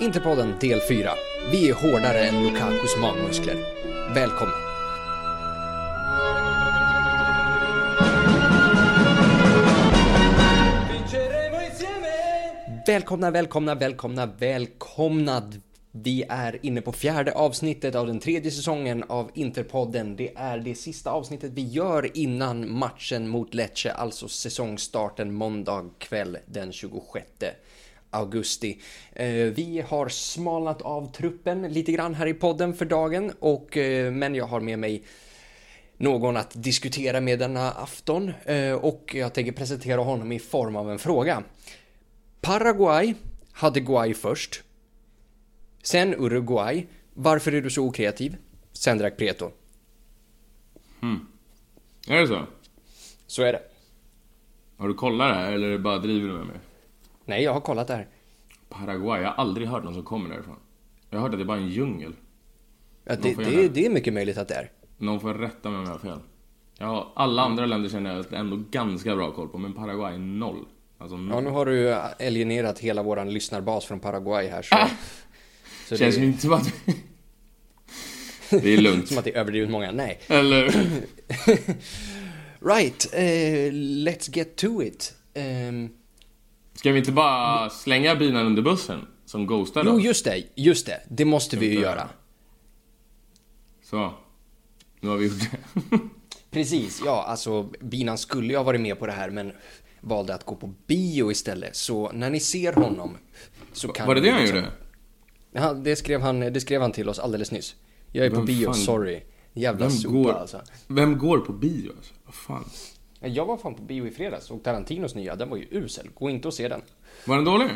Interpodden del 4. Vi är hårdare än Lukakus magmuskler. Välkomna! Välkomna, välkomna, välkomna, välkomna! Vi är inne på fjärde avsnittet av den tredje säsongen av Interpodden. Det är det sista avsnittet vi gör innan matchen mot Lecce, alltså säsongstarten måndag kväll den 26 augusti. Eh, vi har smalnat av truppen lite grann här i podden för dagen, och, eh, men jag har med mig någon att diskutera med denna afton eh, och jag tänker presentera honom i form av en fråga. Paraguay hade Guay först. Sen Uruguay. Varför är du så okreativ? Sen drack Preto. Hmm. Är det så? Så är det. Har du kollat det här eller bara driver du med mig? Nej, jag har kollat det här. Paraguay, jag har aldrig hört någon som kommer därifrån. Jag har hört att det är bara en djungel. Ja, det, det, gärna- det är mycket möjligt att det är. Någon får rätta mig om jag har fel. Har, alla andra länder känner jag ändå ganska bra koll på, men Paraguay noll. Alltså Ja, noll. nu har du alienerat hela våran lyssnarbas från Paraguay här så... så Känns det ju inte som att... det är lugnt. som att det är överdrivet många. Nej. Eller? Right, eh, let's get to it. Ehm, Ska vi inte bara slänga bilen under bussen? Som ghostar jo, just det, just det. Det måste vi ju göra. Så. Nu har vi gjort det. Precis, ja, alltså Binan skulle ju ha varit med på det här men valde att gå på bio istället. Så när ni ser honom så kan Var det det han liksom- gjorde? Ja, det skrev, han, det skrev han till oss alldeles nyss. Jag är på Vem bio, fan- sorry. Jävla Vem sopa går, alltså. vem går på bio alltså? Vad fan? Jag var fan på bio i fredags och Tarantinos nya, den var ju usel. Gå inte och se den. Var den dålig?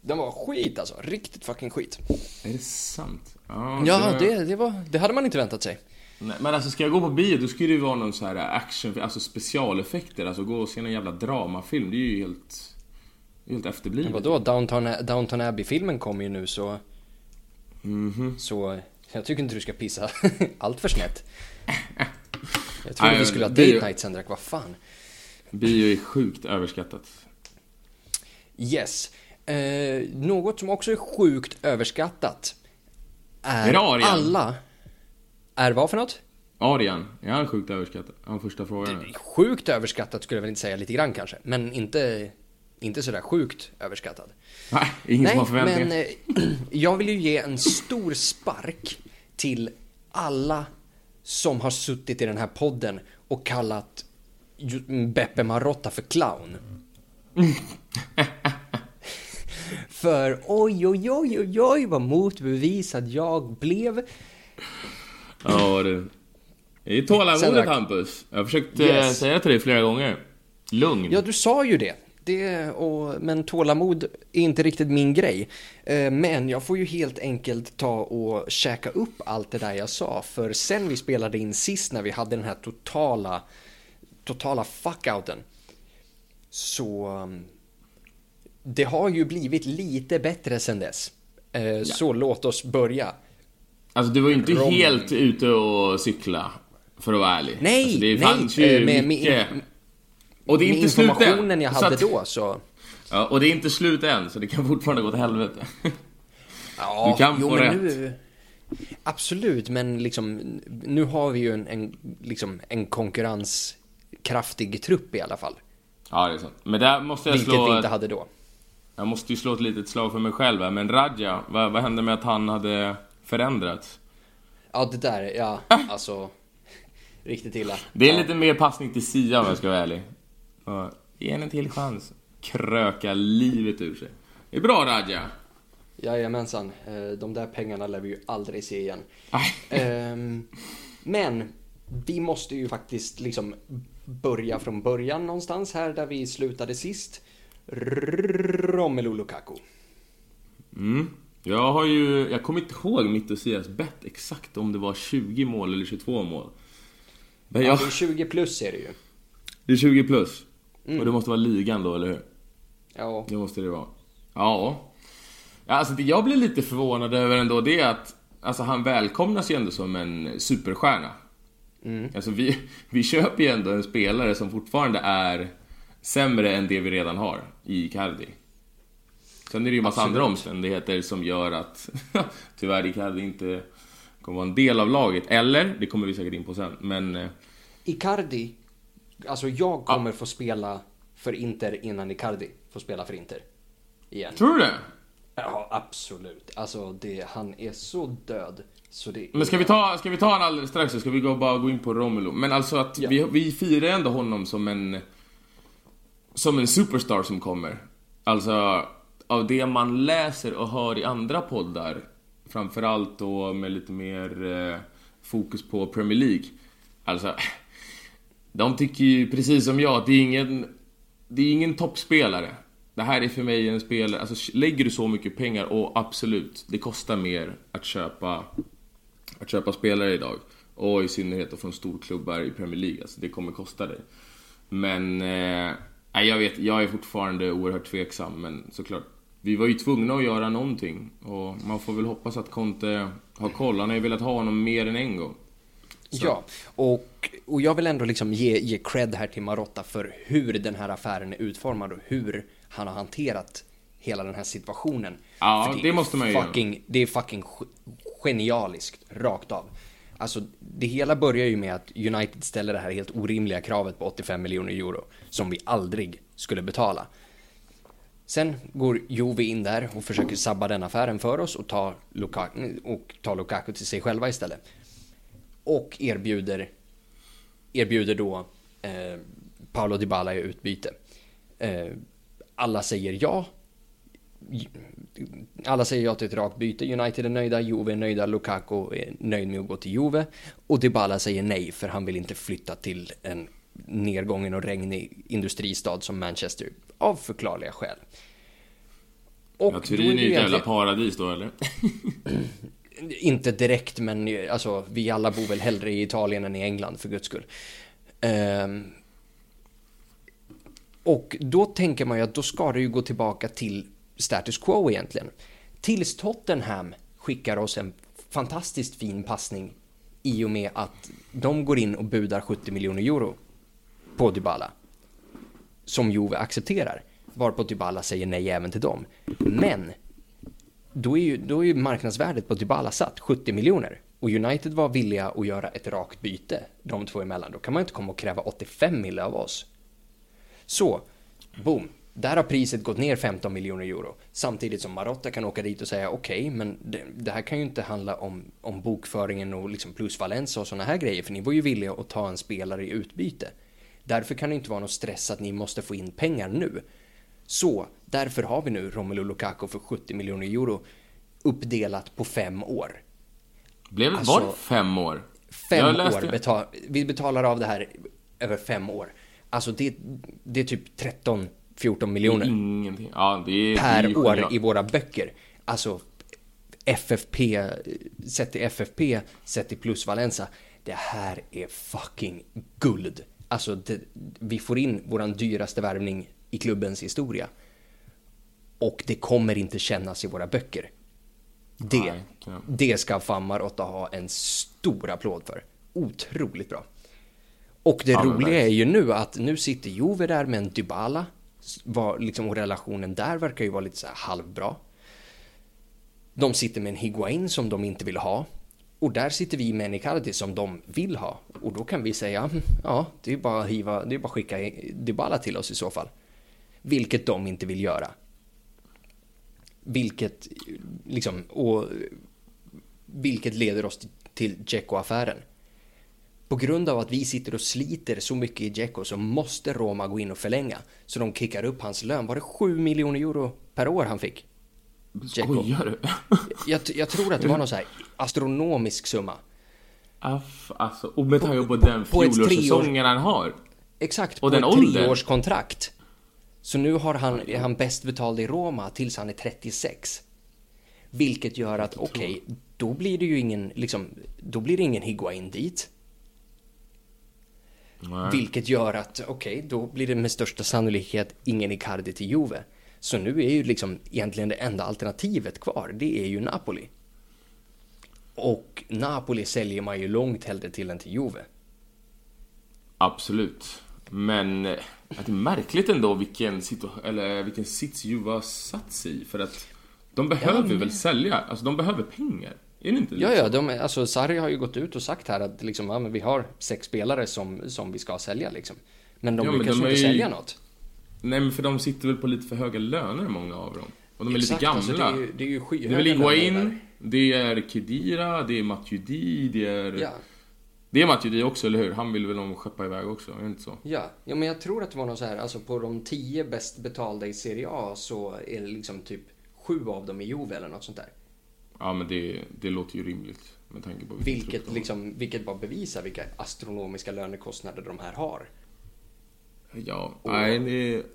Den var skit alltså, riktigt fucking skit. Är det sant? Ja, Ja, det, det, var, det hade man inte väntat sig. Nej, men alltså ska jag gå på bio då ska det ju vara någon så här action, alltså specialeffekter. Alltså gå och se en jävla dramafilm. Det är ju helt... Helt efterblivet. Vadå, Downton, Downton Abbey-filmen kommer ju nu så... Mhm. Så jag tycker inte du ska pissa allt för snett. Jag trodde Nej, vi skulle ha date night sen drack, vad fan. Bio är sjukt överskattat. Yes. Eh, något som också är sjukt överskattat är, Är Arian? alla... Är vad för något? Arian, är han sjukt överskattad? Han första frågan. Sjukt överskattat skulle jag väl inte säga, lite grann kanske. Men inte, inte sådär sjukt överskattad. Nej, ingen som har Nej, förväntningar. men eh, jag vill ju ge en stor spark till alla som har suttit i den här podden och kallat Beppe Marotta för clown. för oj, oj, oj, oj, oj vad motbevisad jag blev. Ja, det... Det är tålamodet Hampus. Jag har försökt eh, Yes. säga till dig flera gånger. Lugn. Ja, du sa ju det. Det och, men tålamod är inte riktigt min grej. Eh, Men jag får ju helt enkelt ta och käka upp allt det där jag sa. För sen vi spelade in sist när vi hade den här totala, totala fuckouten. Så um, det har ju blivit lite bättre sen dess. Eh, Så låt oss börja. Alltså du var ju inte Rom- helt ute och cykla. För att vara ärlig. Nej, alltså, det nej, fanns ju eh, med- med- mycket... och det är inte slut än. informationen jag Så hade att- då så... Ja, och det är inte slut än, så det kan fortfarande gå till helvete. Ja, Du kan jo, få rätt. Nu, absolut, men liksom, nu har vi ju en, en, liksom, en konkurrenskraftig trupp i alla fall. ja, det är sant. Men där måste jag Vilket slå... vi inte hade då. Jag måste ju slå ett litet slag för mig själv här. Men Radja, vad, vad hände med att han hade förändrats? Ja, det där, ja, alltså. Riktigt illa. Det är ja. lite mer passning till Sia om jag ska vara ärlig. Ja, Ge henne en till chans. Kröka livet ur sig. Det är bra Radja. Jajamensan, eh, de där pengarna lär vi ju aldrig se igen. Ehm, men vi måste ju faktiskt liksom börja från början någonstans här där vi slutade sist. Romelu Lukaku. Mm. Jag har ju... Jag kommer inte ihåg mitt och Sias bett exakt om det var 20 mål eller 22 mål. Men Ja, jag, det är 20 plus är det ju. det är 20 plus. Mm. Och det måste vara ligan då, eller hur? Ja, Det måste det vara. Ja. ja alltså det jag blir lite förvånad över ändå, det är att alltså, han välkomnas ju ändå som en superstjärna. Mm. Alltså vi, vi köper ju ändå en spelare som fortfarande är sämre än det vi redan har i Icardi. Sen är det ju massa Absolut. andra omständigheter som gör att tyvärr Icardi inte kommer vara en del av laget. Eller, det kommer vi säkert in på sen, men... eh, Icardi, alltså jag kommer få spela för Inter innan Icardi får spela för Inter. Igen. Tror du det? Ja, absolut. Alltså, det, han är så död. Så det Men ska vi ta, ska vi ta han alldeles strax så ska vi gå, bara gå in på Romulo. Men alltså att Ja. vi, vi firar ändå honom som en... Som en superstar som kommer. Alltså, av det man läser och hör i andra poddar. Framförallt då med lite mer eh, fokus på Premier League. Alltså, de tycker ju precis som jag att det är ingen... Det är ingen toppspelare. Det här är för mig en spelare, alltså lägger du så mycket pengar och absolut, det kostar mer att köpa att köpa spelare idag. Och i synnerhet från storklubbar i Premier League. Alltså det kommer kosta dig. Men... Eh, jag vet, jag är fortfarande oerhört tveksam. Men såklart. Vi var ju tvungna att göra någonting. Och man får väl hoppas att Conte har koll. Han har ju velat ha honom mer än en gång. Ja, och, och jag vill ändå liksom ge, ge cred här till Marotta för hur den här affären är utformad och hur han har hanterat hela den här situationen. Ja, det är måste man ju fucking, Det är fucking ge- genialiskt, rakt av. Alltså, det hela börjar ju med att United ställer det här helt orimliga kravet på 85 miljoner euro, som vi aldrig skulle betala. Sen går Juve in där och försöker sabba den affären för oss och ta Lukaku, och ta Lukaku till sig själva istället. Och erbjuder, erbjuder då eh, Paolo Dybala i utbyte. Eh, alla säger ja. Alla säger ja till ett rakt byte. United är nöjda, Juve är nöjda, Lukaku är nöjd med att gå till Juve. Och Dybala säger nej för han vill inte flytta till en nedgången och regnig industristad som Manchester. Av förklarliga skäl. Och Ja, Turin är ju ett jävla paradis då eller? inte direkt, men alltså, vi alla bor väl hellre i Italien än i England för guds skull. Um, och då tänker man ju att då ska det ju gå tillbaka till status quo egentligen. Tills Tottenham skickar oss en fantastiskt fin passning i och med att de går in och budar 70 miljoner euro på Dybala. Som Juve accepterar. Varpå Dybala säger nej även till dem. Men då är ju, då är ju marknadsvärdet på typ Dybala satt 70 miljoner. Och United var villiga att göra ett rakt byte de två emellan. Då kan man inte komma och kräva 85 miljoner av oss. Så, boom. Där har priset gått ner 15 miljoner euro. Samtidigt som Marotta kan åka dit och säga okej, men det, det här kan ju inte handla om, om bokföringen och liksom plusvalensa och sådana här grejer. För ni var ju villiga att ta en spelare i utbyte. Därför kan det inte vara någon stress att ni måste få in pengar nu. Så därför har vi nu Romelu Lukaku för 70 miljoner euro uppdelat på fem år. Blev Alltså, var det fem år? Fem år betal, vi betalar av det här över fem år. Alltså det, det är typ 13-14 miljoner Ingenting. Ja, det är... det är per år genialt. i våra böcker. Alltså FFP, sett till FFP, sett till plusvalensa. Det här är fucking guld. Alltså det, vi får in våran dyraste värvning i klubbens historia. Och det kommer inte kännas i våra böcker. Det, Nej, det ska fan Marotta ha en stor applåd för. Otroligt bra. Och det Ja, roliga är ju nu att nu sitter Juve där med en Dybala. Var, liksom, och relationen där verkar ju vara lite så här halvbra. De sitter med en Higuain som de inte vill ha. Och där sitter vi med en Icardi som de vill ha. Och då kan vi säga, "Hm, ja, det är bara att, hiva, det är bara att skicka Dybala till oss i så fall. Vilket de inte vill göra. Vilket, liksom, och vilket leder oss till Dzeko-affären. På grund av att vi sitter och sliter så mycket i Dzeko så måste Roma gå in och förlänga. Så de kickar upp hans lön. Var det 7 miljoner euro per år han fick? Dzeko. Skojar du? Jag, jag tror att det var någon så här astronomisk summa. Aff, alltså, och med tanke på den på ett fjolårssäsongen han har. Exakt, Och på den ett åldern. treårskontrakt. Så nu har han, är han bäst betald i Roma tills han är 36. Vilket gör att, okej, då blir det ju ingen, liksom, då blir det ingen Higuain dit. Nej. Vilket gör att, okej, då blir det med största sannolikhet ingen Icardi till Juve. Så nu är ju liksom egentligen det enda alternativet kvar, det är ju Napoli. Och Napoli säljer man ju långt hellre till än till Juve. Absolut. Men eh, att det är märkligt ändå vilken, situ- eller vilken sits Juve har satt sig i. För att de behöver men- väl sälja? Alltså de behöver pengar. Är det inte Ja, liksom? ja, de, alltså Sarri har ju gått ut och sagt här att liksom, ja, men vi har sex spelare som, som vi ska sälja liksom. Men de Ja, lyckas inte ju- sälja något. Nej men för de sitter väl på lite för höga löner många av dem. Och de är Exakt, lite gamla. Alltså, det, är ju, det är ju det är väl Iguain, det är Kedira, det är Matuidi, det är... Ja, Det är Matuidi också, eller hur? Han vill väl nog skeppa iväg också, är det inte så? ja. ja, men jag tror att det var något så här, alltså på de tio bäst betalda i Serie A så är det liksom typ sju av dem i Juve eller något sånt där. Ja men det, det låter ju rimligt. Med tanke på Vilket, de har. liksom, vilket bara bevisar vilka astronomiska lönekostnader de här har. Ja, nej det...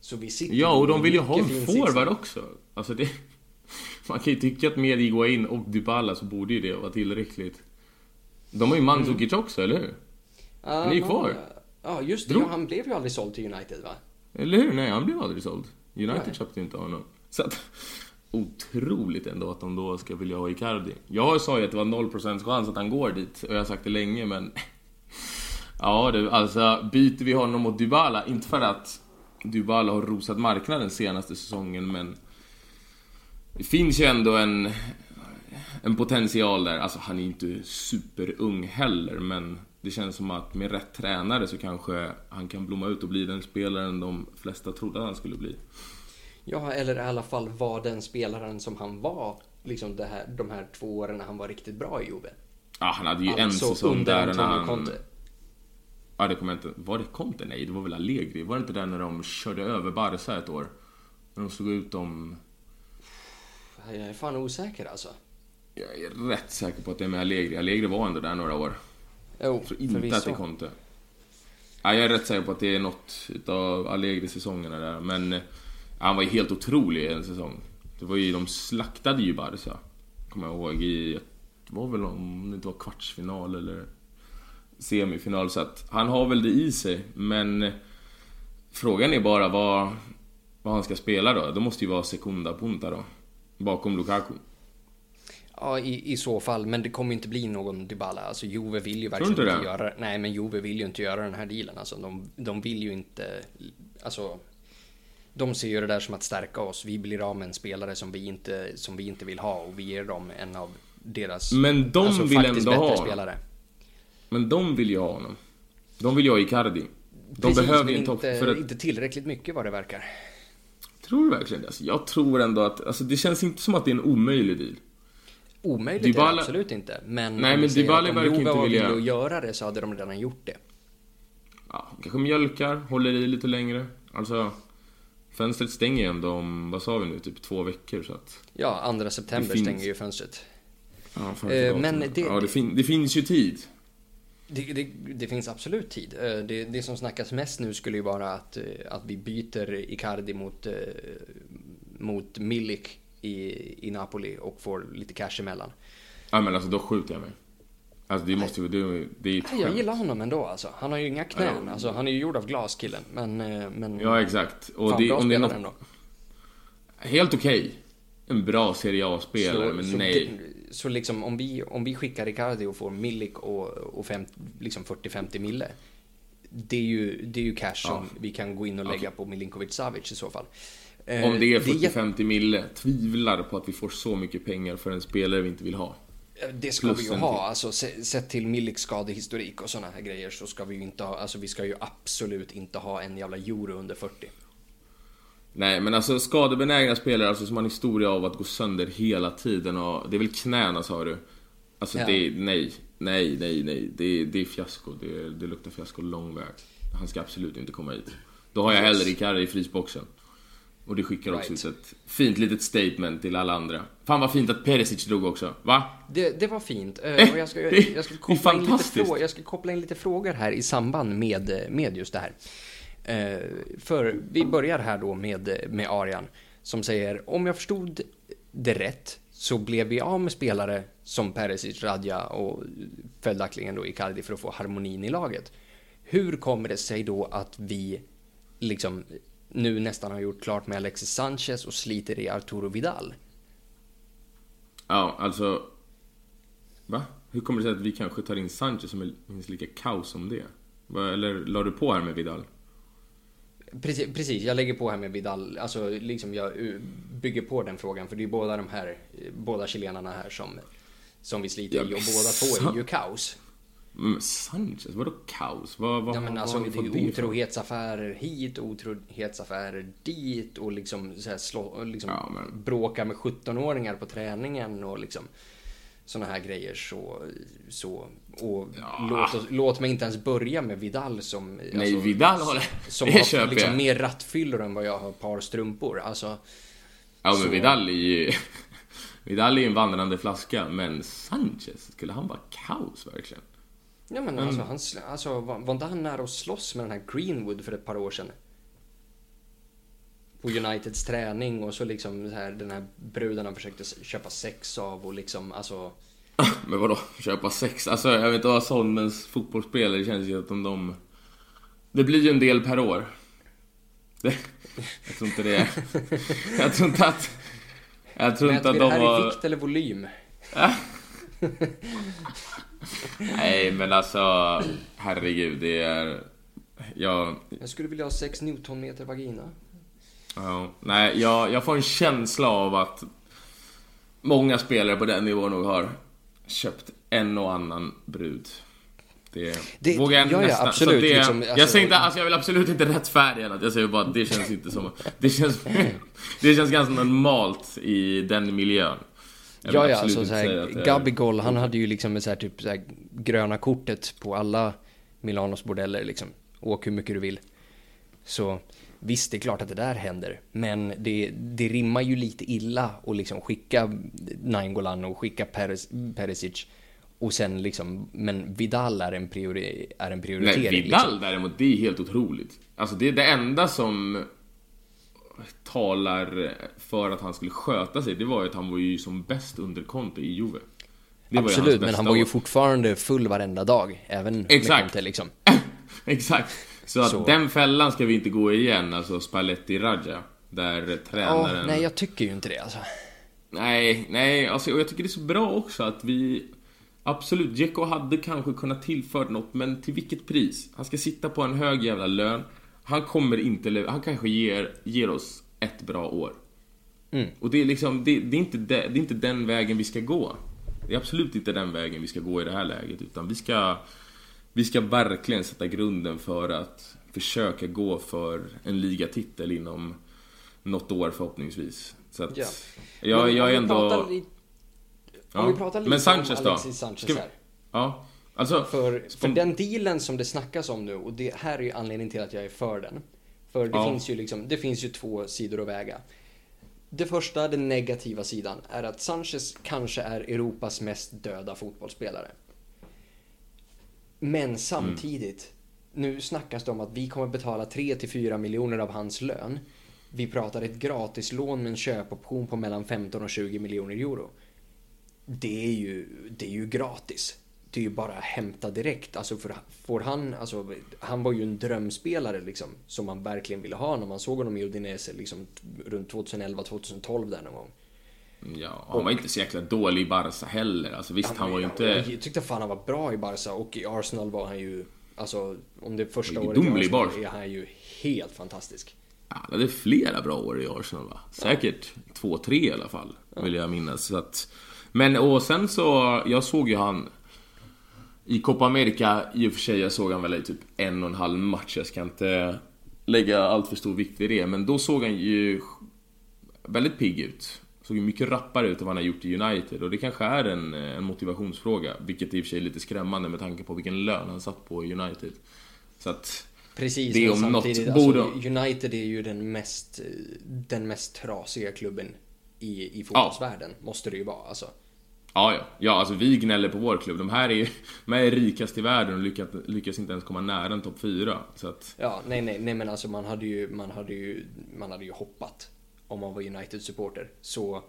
Så vi sitter Ja, och de vill ju ha en forward också. Alltså det... Man kan ju tycka att med Iguain och Dybala så borde ju det vara tillräckligt. De har ju Mandzukic också, eller hur? Ja, är ju kvar. Ja, just det. Drog- Ja, han blev ju aldrig såld till United va? Eller hur? Nej, han blev aldrig såld. United Nej. köpte inte honom. Så att, otroligt ändå att de då ska vilja ha Icardi. Jag sa ju att det var 0% chans att han går dit och jag har sagt det länge men... Ja du, alltså byter vi honom mot Dybala, inte för att Dybala har rosat marknaden senaste säsongen men... Det finns ju ändå en... En potential där. Alltså han är inte superung heller men det känns som att med rätt tränare så kanske han kan blomma ut och bli den spelaren de flesta trodde att han skulle bli. Ja, eller i alla fall var den spelaren som han var liksom det här, de här två åren när han var riktigt bra i Juve. Ja, han hade ju en Alltså säsong under där när han... Conte. Ja, det kommer jag inte... Var det Conte? Nej, det var väl Allegri? Var det inte den när de körde över Barca ett år? När de slog ut dem... Jag är fan osäker alltså. Jag är rätt säker på att det är med Allegri. Allegri var ändå där några år. Jo, Jag tror inte att det är Conte. Ja, jag är rätt säker på att det är något utav Allegri-säsongerna där. Men eh, han var ju helt otrolig i en säsong. Det var ju, de slaktade ju Barca. Kommer jag ihåg i, det var väl om det inte var kvartsfinal eller semifinal. Så att han har väl det i sig. Men eh, frågan är bara vad, vad han ska spela då. Det måste ju vara sekunda punta då. Bakom Lukaku. Ja, i, i så fall. Men det kommer inte bli någon Dybala. Alltså Juve vill ju verkligen inte inte, göra... Nej, men Juve vill ju inte göra den här dealen. Alltså de, de vill ju inte... Alltså... De ser ju det där som att stärka oss. Vi blir av med en spelare som vi inte, som vi inte vill ha och vi ger dem en av deras Men de alltså, vill ändå ha spelare. Men de vill ju ha honom. De vill ju ha Icardi. De Precis, behöver ju en topp... inte, För att, inte tillräckligt mycket vad det verkar. tror du verkligen det? Alltså, jag tror ändå att... Alltså, det känns inte som att det är en omöjlig deal. Omöjligt är Dybala- det absolut inte. Men, Nej, om men Dybala om verkar inte vilja- att göra det så hade de redan gjort det. Ja, kanske mjölkar, håller i lite längre. Alltså... Fönstret stänger ju ändå om, vad sa vi nu, typ två veckor så att... Ja, andra september Det finns- stänger ju fönstret. Ja, fan, Eh, men det- ja, det, fin- det finns ju tid. Det, det, det finns absolut tid. Eh, Det, det som snackas mest nu skulle ju vara att, eh, att vi byter Icardi mot, eh, mot Milik i, i Napoli och får lite cash emellan. Ja, men alltså då skjuter jag mig. Alltså det måste ju... Det, det är ett Jag skämt. gillar honom ändå alltså. Han har ju inga knän. Ja. Alltså, han är ju gjord av glas killen. Men, eh, men Ja, exakt. Och fan det, om det är något... ändå. Helt okej. En bra Serie A-spelare, men så, nej. Så liksom om vi, om vi skickar Icardi och får Milik och, och fem, liksom 40-50 mille. Det är ju, det är ju cash som vi kan gå in och lägga på Milinkovic Savic i så fall. Eh, Om det är jätte- 40-50 mille, tvivlar på att vi får så mycket pengar för en spelare vi inte vill ha. Det ska Plus vi ju ha. Alltså, se- sett till Miliks skadehistorik och sådana här grejer så ska vi ju inte ha, alltså vi ska ju absolut inte ha en jävla euro under 40. Nej, men alltså skadebenägna spelare alltså, som har en historia av att gå sönder hela tiden och... Det är väl knäna sa du? Alltså Ja. det. Nej, nej, nej, nej. Det är, det är fiasko. Det, det luktar fiasko lång väg. Han ska absolut inte komma hit. Då har jag hellre Icardi i frysboxen. Och det skickar också ut ett fint litet statement till alla andra. Fan vad fint att Perisic drog också, va? Det, det var fint. Eh, Eh, och jag, ska, jag, koppla in lite fantastiskt. frå, jag ska koppla in lite frågor här i samband med, med just det här. Eh, för vi börjar här då med, med Arian som säger om jag förstod det rätt så blev vi av med spelare som Perisic, Radja och följaktligen då Icardi för att få harmonin i laget. Hur kommer det sig då att vi liksom nu nästan har gjort klart med Alexis Sanchez och sliter i Arturo Vidal? Ja, alltså... Va? Hur kommer det sig att vi kanske tar in Sanchez som är minst lika kaos som det? Eller la du på här med Vidal? Precis, precis, jag lägger på här med Vidal. Alltså, liksom jag uh, bygger på den frågan. För det är båda de här, eh, båda chilenarna här som, som vi sliter Ja, i. Och båda två är ju kaos. Men Sanchez, vadå kaos? Vad, vad, Ja men vad alltså har ni det är ju otrohetsaffärer hit, otrohetsaffärer dit och liksom, så här slå, liksom Ja, men- bråka med 17-åringar på träningen och liksom såna här grejer så, så och Ja. låt, oss, låt mig inte ens börja med Vidal som Nej, alltså, Vidal som det har köper liksom mer rattfyllor än vad jag har par strumpor. Alltså, Ja, men så- Vidal är ju... Vidal är ju en vandrande flaska, men Sanchez, skulle han vara kaos verkligen? Ja men Mm. alltså, han, alltså var, var inte han nära att slåss med den här Greenwood för ett par år sedan? På Uniteds träning och så liksom så här, den här bruden han försökte köpa sex av och liksom alltså Men vadå, köpa sex? Alltså, jag vet inte vad Solmens fotbollsspelare känns ju att om de... Det blir ju en del per år. Det, jag tror inte det... Jag tror inte att... Jag tror inte att vi det de här i vikt eller volym? Nej, men alltså... Herregud, det är... Jag... Jag skulle vilja ha 6 newtonmeter vagina. Ja, nej, jag, jag får en känsla av att många spelare på den nivån nog har köpt en och annan brud. Det, Det- vågar jag ja, ja, nästan. absolut, Så det, liksom, jag, alltså- säger inte, alltså, jag vill absolut inte rättfärdiga något. Jag säger bara att det känns inte som... Det känns, det känns ganska normalt i den miljön. Jag Ja, ja, alltså så här, är- Gabigol, han hade ju liksom så här, typ så här, gröna kortet på alla Milanos bordeller liksom. Åk hur mycket du vill. Så visst, det är klart att det där händer. Men det, det rimmar ju lite illa att liksom skicka Nainggolan och skicka Peres, Perisic. Och sen liksom, men Vidal är en, priori, är en prioritering. Nej, Vidal liksom. däremot, det är helt otroligt. Alltså det är det enda som talar för att han skulle sköta sig, det var ju att han var ju som bäst under Conte i Juve. Det Absolut, men han var ju fortfarande full varenda dag. Även med Exakt. Conte liksom. Exakt. Så att Så. den fällan ska vi inte gå igen, alltså Spalletti Raja. Där tränaren... nej jag tycker ju inte det alltså. Nej, nej, alltså, och jag tycker det är så bra också att vi... Absolut, Dzeko hade kanske kunnat tillfört något, men till vilket pris? Han ska sitta på en hög jävla lön. Han kommer inte... Han kanske ger, ger oss ett bra år. Mm. Och det är liksom, det, det, är inte det, det är inte den vägen vi ska gå. Det är absolut inte den vägen vi ska gå i det här läget, utan vi ska... Vi ska verkligen sätta grunden för att försöka gå för en ligatitel inom något år förhoppningsvis. Så att Ja. jag, jag är ändå... pratar i- Ja. Om vi pratar lite Men Sanchez om då? Alexis Sanchez Ska vi- här. Ja, alltså... För, för den dealen som det snackas om nu, och det här är ju anledningen till att jag är för den. För det, Ja. finns, ju liksom, det finns ju två sidor att väga. Det första, den negativa sidan, är att Sanchez kanske är Europas mest döda fotbollsspelare. Men samtidigt, nu snackas det om att vi kommer betala 3-4 miljoner av hans lön. Vi pratar ett gratislån med en köpoption på mellan 15 och 20 miljoner euro. Det är ju, det är ju gratis. Det är ju bara hämta direkt. Alltså för får han, alltså, han var ju en drömspelare liksom. Som man verkligen ville ha när man såg honom i Udinese liksom runt 2011-2012 där någon gång. Ja, han var inte så jäkla dålig i Barca heller. Alltså visst, han var ju inte... Jag tyckte fan han var bra i Barca och i Arsenal var han ju, alltså om det är första Han året i Arsenal Barca. är han ju helt fantastisk. Han hade flera bra år i Arsenal va? Säkert två, tre i alla fall. Vill jag minnas. Så att, men och sen så, jag såg ju han i Copa America, i och för sig, jag såg han väl i typ en och en halv match. Jag ska inte lägga allt för stor vikt vid det. Men då såg han ju väldigt pigg ut. Såg ju mycket rappare ut än vad han har gjort i United. Och det kanske är en, en motivationsfråga. Vilket i och för sig är lite skrämmande med tanke på vilken lön han satt på i United. Så att... Precis, Det om något borde- alltså, United är ju den mest, den mest trasiga klubben i, i fotbollsvärlden. Måste det ju vara alltså. Ja, ja. Ja, alltså vi gnäller på vår klubb. De här är, de här är rikast i världen och lyckas, lyckas inte ens komma nära en topp 4. Så att... Ja, nej, nej, nej men alltså man hade ju, man hade ju, man hade ju hoppat om man var United-supporter. Så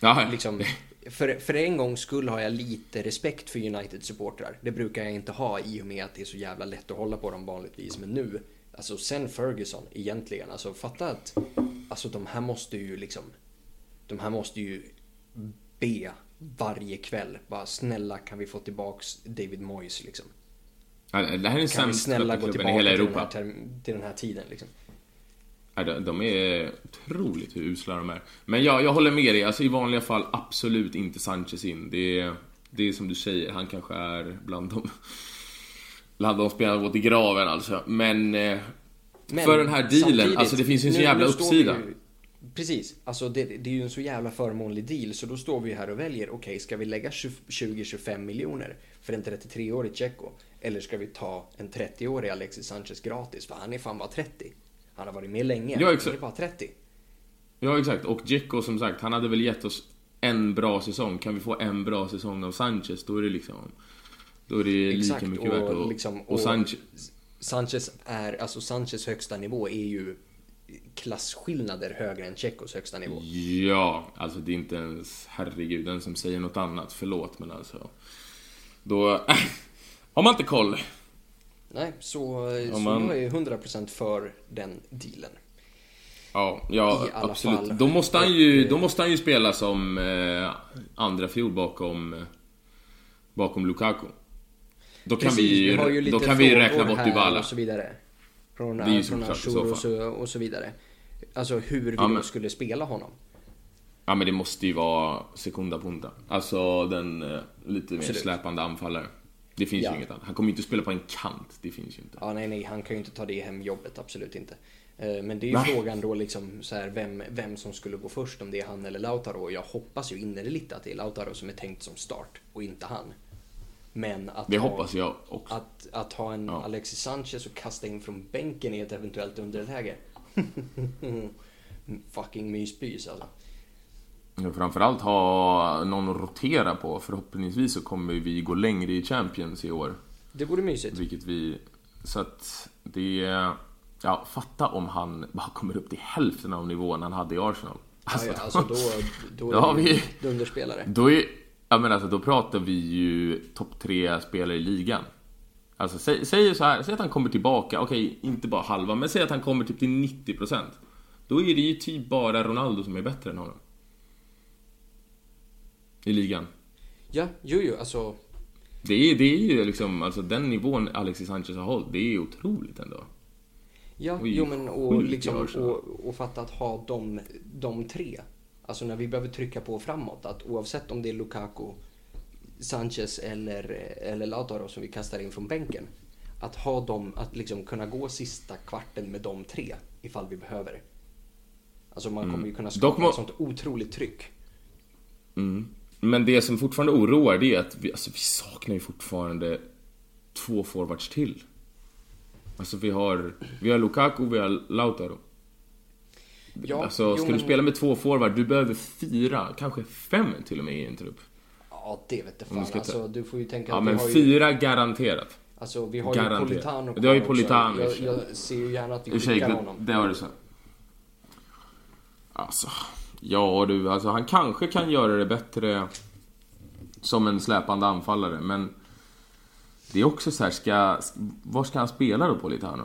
Ja, liksom, för, för en gång skull har jag lite respekt för United-supportrar. Det brukar jag inte ha i och med att det är så jävla lätt att hålla på dem vanligtvis. Men nu, alltså sen Ferguson egentligen, alltså fatta att alltså de här måste ju liksom, de här måste ju be varje kväll. Bara snälla kan vi få tillbaks David Moyes liksom. Ja, Det här är Kan vi snälla gå klubben i tillbaka hela till den, här Europa. till den här tiden liksom. Ja, de- är otroligt hur usla de är. Men jag, jag håller med dig, alltså i vanliga fall absolut inte Sanchez in. Det är, det är som du säger, han kanske är bland de, bland de spelarna gått i graven alltså. Men, eh, Men för den här dealen, alltså det finns ju en så jävla uppsida. ju- Precis, alltså det, det är ju en så jävla förmånlig deal så då står vi här och väljer, okej ska vi lägga 20-25 miljoner för en 33-årig Tjecko? Eller ska vi ta en 30-årig Alexis Sanchez gratis? För han är fan bara 30. Han har varit med länge, Ja, exakt. han är bara 30. Ja exakt, och Dzeko som sagt, han hade väl gett oss en bra säsong. Kan vi få en bra säsong av Sanchez, då är det liksom... Då är det Exakt, lika mycket och värt. Och, liksom- och och- Sanchez... Sanchez är, alltså Sanchez högsta nivå är ju klasskillnader högre än Tjeckos högsta nivå. Ja, alltså det är inte ens, herregud, den som säger något annat, förlåt men alltså. Då äh, har man inte koll. Nej, så, så man- jag är 100% för den dealen. Ja, ja absolut. fall. Då måste han ju, då måste han ju spela som eh, andra fjol bakom, bakom Lukaku. Då kan Precis, vi, ju då kan vi räkna bort Dybala. och så vidare. Från, Det är från Ashur och så, och så vidare. Alltså hur vi Ja, men- skulle spela honom. Ja men det måste ju vara sekunda punta. Alltså den eh, lite mer Absolut. släpande anfallare. Det finns Ja. ju inget annat. Han kommer ju inte spela på en kant. Det finns ju inte. Ja, nej, nej, han kan ju inte ta det hem jobbet, absolut inte. Eh, Men det är ju Nej. frågan då liksom så här, vem, vem som skulle gå först, om det är han eller Lautaro. Jag hoppas ju innerligt att det är Lautaro som är tänkt som start och inte han. Men att Det ha, hoppas jag också. Att, att ha en Ja. Alexis Sanchez och kasta in från bänken i ett eventuellt underläge. Fucking myspys alltså. Ja, Framförallt ha någon att rotera på. Förhoppningsvis så kommer vi gå längre i Champions i år. Det vore mysigt. Vilket vi... Så att det... Ja, fatta om han bara kommer upp till hälften av nivån han hade i Arsenal. Ja, ja, alltså då, då Då har det ju vi- dunderspelare. Då är... Ja men alltså då pratar vi ju topp tre spelare i ligan. Alltså säg, säg så här, säg att han kommer tillbaka, okej inte bara halva, men säg att han kommer typ till 90%. Då är det ju typ bara Ronaldo som är bättre än honom. I ligan. Ja, jo, jo, alltså. Det är, det är ju liksom, alltså den nivån Alexis Sanchez har hållit, det är otroligt ändå. Ja, Oj, jo men och, liksom, och, och fatta att ha de, de tre. Alltså när vi behöver trycka på framåt. Att oavsett om det är Lukaku, Sanchez eller, eller Lautaro som vi kastar in från bänken. Att ha dem, att liksom kunna gå sista kvarten med de tre ifall vi behöver. Alltså man kommer ju kunna skapa Mm. Ett sånt otroligt tryck. Mm. Men det som fortfarande oroar det är att vi, alltså, vi saknar ju fortfarande två forwards till. Alltså vi har, vi har Lukaku, vi har Lautaro. Ja, alltså jo, ska men- du spela med två forward, du behöver fyra, kanske fem till och med i en trupp. Ja, det vet jag fan. ska ta- Alltså, du får ju tänka Ja att men har ju, fyra garanterat. alltså, vi har garanterat. ju Politano Du har ju. Politano Jag, jag ser ju gärna att vi skickar det, honom. det har du så. Alltså, ja du, alltså han kanske kan göra det bättre som en släpande anfallare, men det är också så här, ska, var ska han spela då Politano?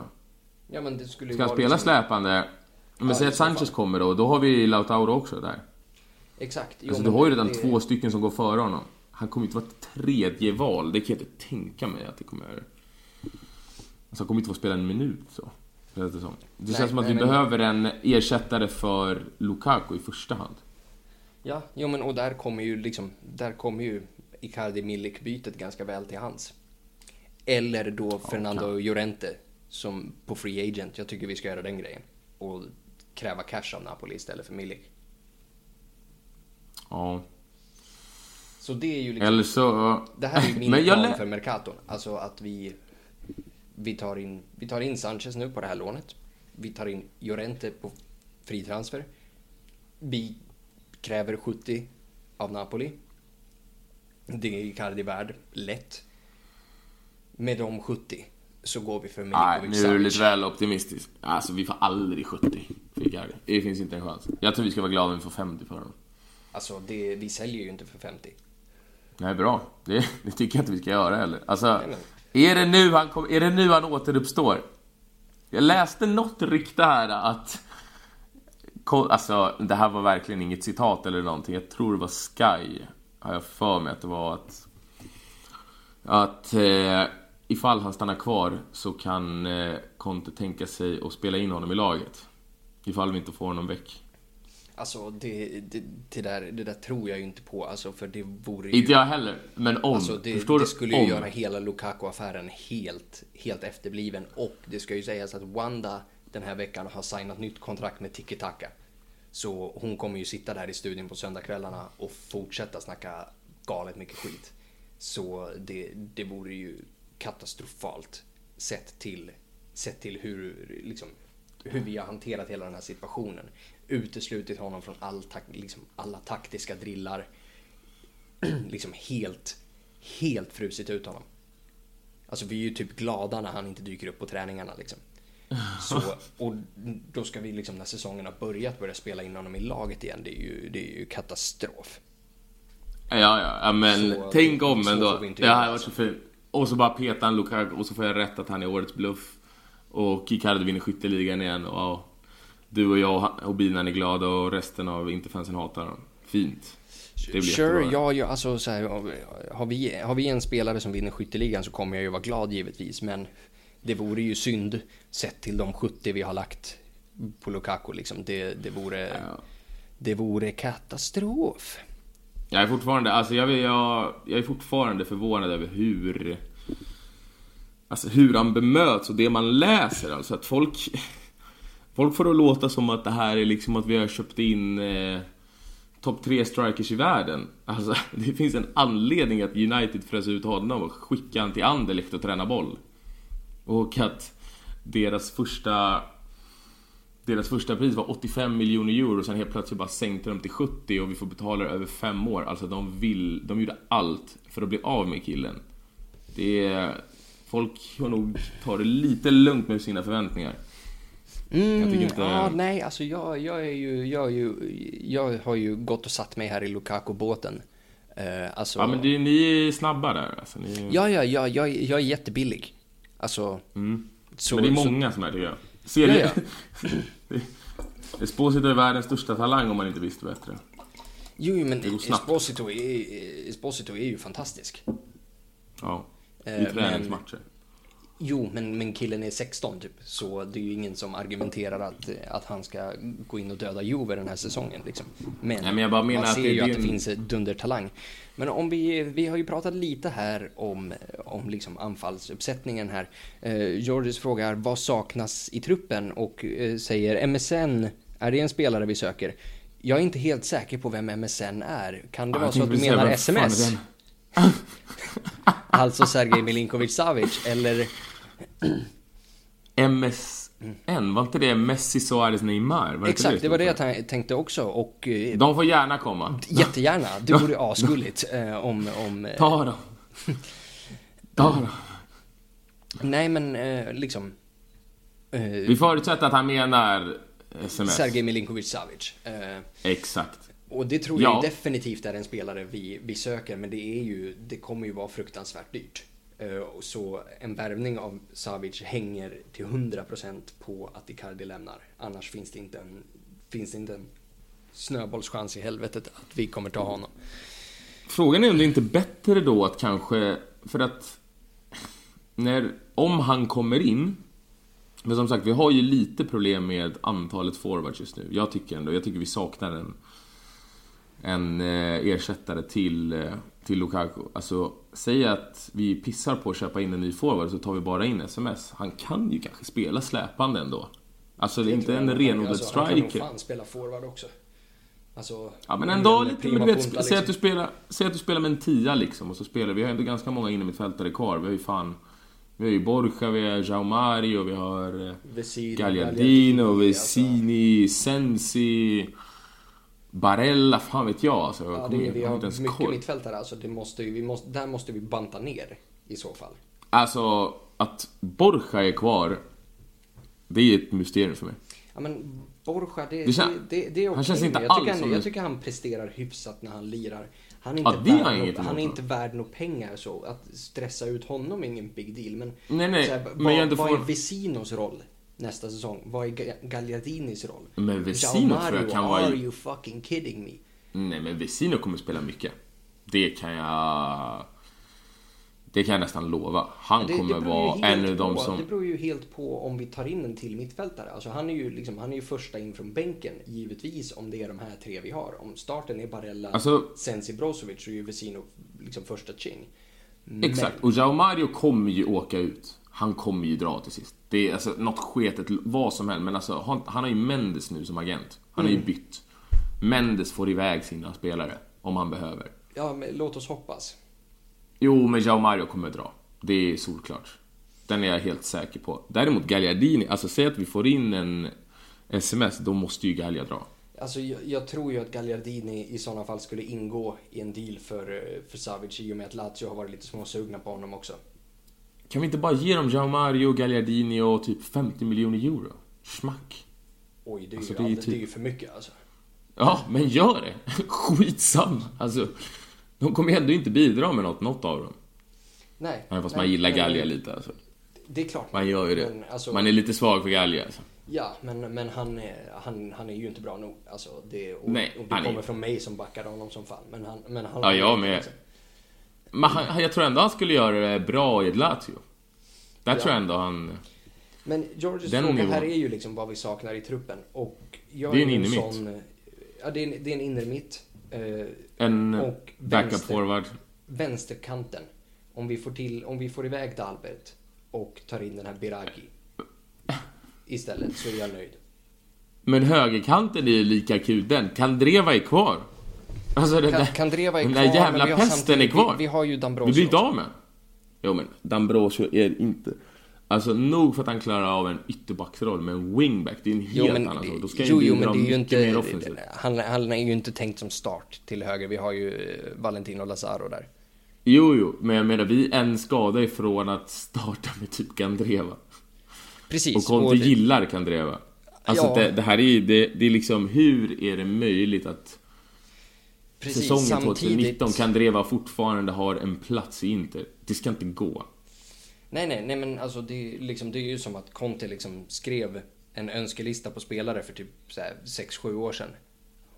Ja, men det skulle ju Ska han spela liksom- släpande? Men Ja, säg att så fall. Sanchez kommer då, då har vi Lautaro också där. Exakt. Jo, Alltså du har ju redan det- två stycken som går före honom. Han kommer inte vara tredje val, det kan jag inte tänka mig att det kommer... Alltså han kommer inte få spela en minut så. Det, som. det Nej, känns som att nej, vi behöver en ersättare för Lukaku i första hand. Ja, jo, men och där kommer ju liksom, där kommer ju Icardi Milik bytet ganska väl till hands. Eller då Fernando Llorente som på Free Agent. Jag tycker vi ska göra den grejen. Och kräva cash av Napoli istället för Milik. Ja. Så det är ju liksom, Eller så... det här är ju min Men jag plan för Mercaton. Alltså att vi, vi, tar in, vi tar in Sanchez nu på det här lånet. Vi tar in Llorente på fri transfer. Vi kräver 70 av Napoli. Det är Icardi värd, lätt. Med de 70 så går vi för Nej, Milinkovic nu är du lite väl optimistisk. Alltså vi får aldrig 70 för. Det finns inte en chans. Jag tror vi ska vara glada om vi får 50 för honom. Alltså det, vi säljer ju inte för 50. Nej, bra. Det, det tycker jag inte vi ska göra heller. Alltså, Nej, är det, nu han kom, är det nu han återuppstår? Jag läste något rykte här att... Alltså, det här var verkligen inget citat eller någonting. Jag tror det var Sky, har jag för mig att det var att... Att... Eh, ifall han stannar kvar så kan eh, Conte tänka sig att spela in honom i laget. Ifall vi inte får honom väck. Alltså det, det, det, där, det där tror jag ju inte på, alltså för det vore ju... Inte jag heller, men om. Alltså det, Förstår det skulle ju om. göra hela Lukaku-affären helt, helt efterbliven. Och det ska ju sägas att Wanda den här veckan har signat nytt kontrakt med Tiki Taka. Så hon kommer ju sitta där i studion på söndagskvällarna och fortsätta snacka galet mycket skit. Så det, det vore ju katastrofalt sett till, sett till hur, liksom, hur vi har hanterat hela den här situationen. Uteslutit honom från all, tak- liksom, alla taktiska drillar. liksom helt, helt frusit ut honom. Alltså vi är ju typ glada när han inte dyker upp på träningarna liksom. Så, och då ska vi liksom när säsongen har börjat börja spela in honom i laget igen. Det är ju, det är ju katastrof. Ja, ja, ja men Så- tänk om ändå. Det hade varit alltså. så fint. Och så bara peta en Lukaku och så får jag rätt att han är årets bluff. Och Icardi vinner skytteligan igen och ja, du och jag och Binan är glada och resten av interfansen hatar dem. Fint. Det blir Sure, jättebra. ja, ja, alltså så här, har, vi, har vi en spelare som vinner skytteligan så kommer jag ju vara glad givetvis. Men det vore ju synd sett till de 70 vi har lagt på Lukaku liksom. Det, det, vore, Ja. det vore katastrof. Jag är fortfarande, alltså jag, jag, jag är fortfarande förvånad över hur... Alltså hur han bemöts och det man läser alltså att folk... Folk får det att låta som att det här är liksom att vi har köpt in eh, topp tre strikers i världen. Alltså det finns en anledning att United frös ut honom och skickade han till Anderlecht och träna boll. Och att deras första deras första pris var 85 miljoner euro och sen helt plötsligt bara sänkte de till 70 och vi får betala det över fem år. Alltså de vill, de gjorde allt för att bli av med killen. Det är... Folk har nog ta det lite lugnt med sina förväntningar. Mm, Jag tycker inte- ja, nej, alltså jag, jag är ju, jag är ju, jag har ju gått och satt mig här i Lukaku-båten. Eh, alltså, Ja men det, ni är snabba där alltså. Ni, ja, ja, ja, jag, jag är jättebillig. Alltså, mm. så, men det är så- många som är tycker jag. Ser Ja, det? Esposito är världens största talang om man inte visste bättre. Jo, men. Esposito är, Esposito är ju fantastisk. Ja. I Eh, träningsmatcher. Jo, men, men killen är 16 typ, så det är ju ingen som argumenterar att, att han ska gå in och döda Juve den här säsongen. Liksom. Men, Nej, men jag bara menar man att ser det- ju det är att det en- finns dundertalang. Men om vi, vi har ju pratat lite här om, om liksom anfallsuppsättningen här. Eh, Georges frågar vad saknas i truppen och eh, säger MSN, är det en spelare vi söker? Jag är inte helt säker på vem MSN är. Kan det Ja, vara så att du menar SMS? Alltså Sergej Milinkovic Savic eller MSN, var inte det Messi, Suarez, Neymar? Var Exakt, det var det jag tänkte också och eh? De får gärna komma. jättegärna. Det vore asgulligt eh, om... om eh, Ta dem. Ta dem. nej men liksom... Vi förutsätter att han menar sms. Sergej Milinkovic Savic. Exakt. och det tror Ja. jag definitivt är en spelare vi, vi söker men det är ju, det kommer ju vara fruktansvärt dyrt. Eh, så en värvning av Savic hänger till 100% på att Icardi lämnar. Annars finns det inte en, finns det inte en snöbollschans i helvetet att vi kommer ta honom. Frågan är om det inte är bättre då att kanske, för att när, om han kommer in men som sagt, vi har ju lite problem med antalet forwards just nu. Jag tycker ändå, jag tycker vi saknar en en eh, ersättare till, eh, till Lukaku. Alltså, säg att vi pissar på att köpa in en ny forward så tar vi bara in SMS. Han kan ju kanske spela släpande ändå. Alltså det är inte en renodlad alltså, Han kan nog striker. fan spela forward också. Alltså, Ja men ändå lite, men du vet, punta, säg, att du liksom. spelar, säg att du spelar med en tia liksom och så spelar vi, har ändå ganska många innermittfältare kvar. Vi har ju fan, vi har ju Borja, vi har Jao Mario, vi har eh, Vesino, Gagliardino, alltså. Vesini, Sensi, Barella, fan vet jag alltså. Jag Ja, det, vi har mycket koll. mittfältare, alltså det måste vi måste, där måste vi banta ner i så fall. Alltså, att Borja är kvar, det är ett mysterium för mig. Ja men Borja, det, Det det, kän- det, det är okej. han känns inte jag, tycker alls han, jag tycker han presterar hyfsat när han lirar. Han är Ja, inte, det jag värd, no, han är inte värd några pengar så. Att stressa ut honom är ingen big deal. Men, Nej, nej, så här, men vad, jag inte vad får- är Vesinos roll nästa säsong? Vad är Ga- Gagliardinis roll? Men Vesino tror jag kan vara Are you fucking kidding me? Nej men Vesino kommer spela mycket. Det kan jag... Det kan jag nästan lova. Han Det, kommer det vara en av de som... Det beror ju helt på om vi tar in en till mittfältare. Alltså han är ju, liksom, han är ju första in från bänken, givetvis, om det är de här tre vi har. Om starten är Barella, Alltså- Sensi Brozovic så är ju Vesino liksom första ching. Exakt. Och Jao Mario kommer ju åka ut. Han kommer ju dra till sist. Det är alltså något sketet, vad som helst. Men alltså, han, han har ju Mendes nu som agent. Han har Mm. ju bytt. Mendes får iväg sina spelare om han behöver. Ja, men låt oss hoppas. Jo, men Jao Mario kommer dra. Det är solklart. Den är jag helt säker på. Däremot Gagliardini, alltså säg att vi får in en sms, då måste ju Gallia dra. Alltså, jag, jag tror ju att Gagliardini i sådana fall skulle ingå i en deal för, eh, för Savic i och med att Lazio har varit lite småsugna på honom också. Kan vi inte bara ge dem Jao Mario, Gagliardini och typ 50 miljoner euro? Schmack. Oj, det är, Alltså, ju, det är typ- det är ju för mycket alltså. Ja, men gör det! Skitsamma! Alltså, de kommer ju ändå inte bidra med något, något av dem. Nej. Även fast nej, man gillar Gallia lite alltså. Det är klart. Man gör ju det. Men, alltså, Man är lite svag för Gallia alltså. Ja, men, men han, är, han, han är ju inte bra nog. Alltså, det, och, Nej, och det han är- kommer från mig som backar honom som fan. Men han, men han Ja, jag med. Men han, jag tror ändå han skulle göra det bra i Lazio. Där Ja. tror jag ändå han... Men Georges fråga nivån. här är ju liksom vad vi saknar i truppen. Och jag Det är en innermitt. sån- Ja, det är det är en innermitt. Eh, En Och backup vänster. forward. vänsterkanten. Om vi får till, om vi får iväg Dalbert och tar in den här Biragi istället så är jag nöjd. Men högerkanten är ju lika kul den. Kandreva är kvar. Alltså den där, Kandreva är den kvar, där jävla men vi pesten är kvar. Vi, vi har ju Du Dambrosio. blir inte av med Jo men, Dambrosio är inte... Alltså nog för att han klarar av en ytterbacksroll, men en wingback, det är en helt Jo, men, annan sak. Då ska jo, jo, men det är ju inte... Han, han är ju inte tänkt som start till höger. Vi har ju eh, Valentino Lazaro där. Jo, jo, men jag menar vi är en skada ifrån att starta med typ Kandreva. Precis. Och Conte och det- gillar Kandreva. Alltså Ja. det, det här är det, det är liksom, hur är det möjligt att precis, säsongen samtidigt- 2019 Kandreva fortfarande har en plats i Inter? Det ska inte gå. Nej, nej, nej, men alltså det är, liksom, det är ju som att Conte liksom skrev en önskelista på spelare för typ 6-7 år sedan.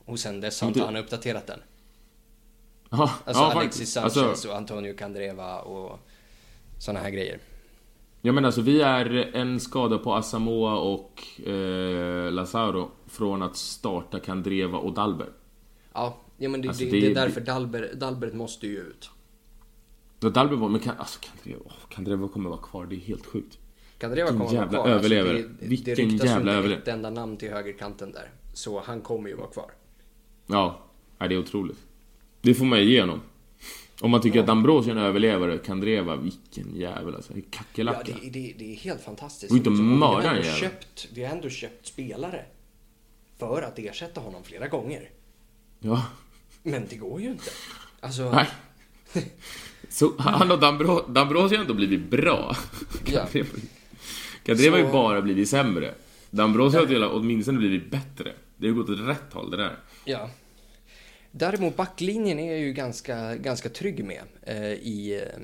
Och sen dess har inte han uppdaterat den. Ja, Alltså ja, Alexis. Sanchez Alltså, och Antonio Candreva och såna här grejer. Ja men alltså vi är en skada på Asamoah och eh, Lazaro från att starta Kandreva och Dalber. Ja, ja men det, Alltså, det, det- det är därför Dalbert, Dalbert måste ju ut. Då Dalber var, men kan, alltså Kandreva, oh, Kandreva kommer vara kvar, det är helt sjukt. Candreva Vilken kommer vara kvar. Alltså, överlevare. det, det Vilken ryktas ju jävla överlevare. ett enda namn till högerkanten där. Så han kommer ju vara kvar. Ja, ja, det är otroligt. Det får man ju ge honom. Om man tycker att Ambrosio är en överlevare, Kandreva, vilken jävel alltså. Ja, Kackerlacka. det, det, det är helt fantastiskt. Och inte Liksom, mörda en jävel. köpt, vi har ändå köpt spelare för att ersätta honom flera gånger. Ja. Men det går ju inte. Alltså, Nej. Så han och Dambro, Dambrosio har ändå blivit bra. Ja. Har ju bara blivit sämre. Dambrosio har ju åtminstone blivit bättre. Det har gått åt rätt håll det där. ja. Däremot backlinjen är jag ju ganska, ganska trygg med eh, i, eh,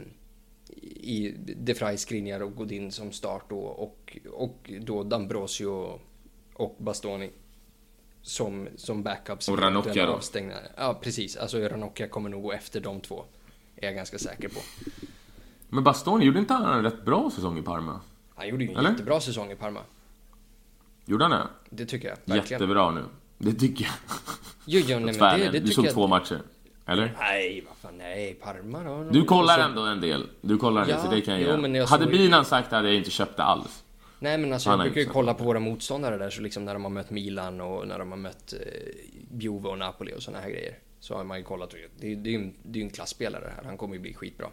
i De Vrij, Skriniar och Godin som start då, och, och då Dambrosio och Bastoni som, som backups. Och Ranocchia då? avstängda- Ja, precis. Alltså Ranocchia kommer nog gå efter de två. Är jag ganska säker på. Men Bastoni, gjorde inte han en rätt bra säsong i Parma? Han gjorde ju en Eller? jättebra säsong i Parma. Gjorde han det? Det tycker jag. Verkligen. Jättebra nu. Det tycker jag. Jo, jo, nej, men det, det Du såg jag. två matcher. Eller? Nej, vad fan, nej. Parma då? Du kollar Så- ändå en del. Du kollar Ja, så det kan jag jo, göra. Hade Binan sagt det hade jag inte köpt det alls. Nej men alltså jag brukar ju kolla på våra motståndare där, så liksom när de har mött Milan och när de har mött eh, Juve och Napoli och såna här grejer. Så har man ju kollat det, är- det är ju det är en klassspelare här, han kommer ju bli skitbra.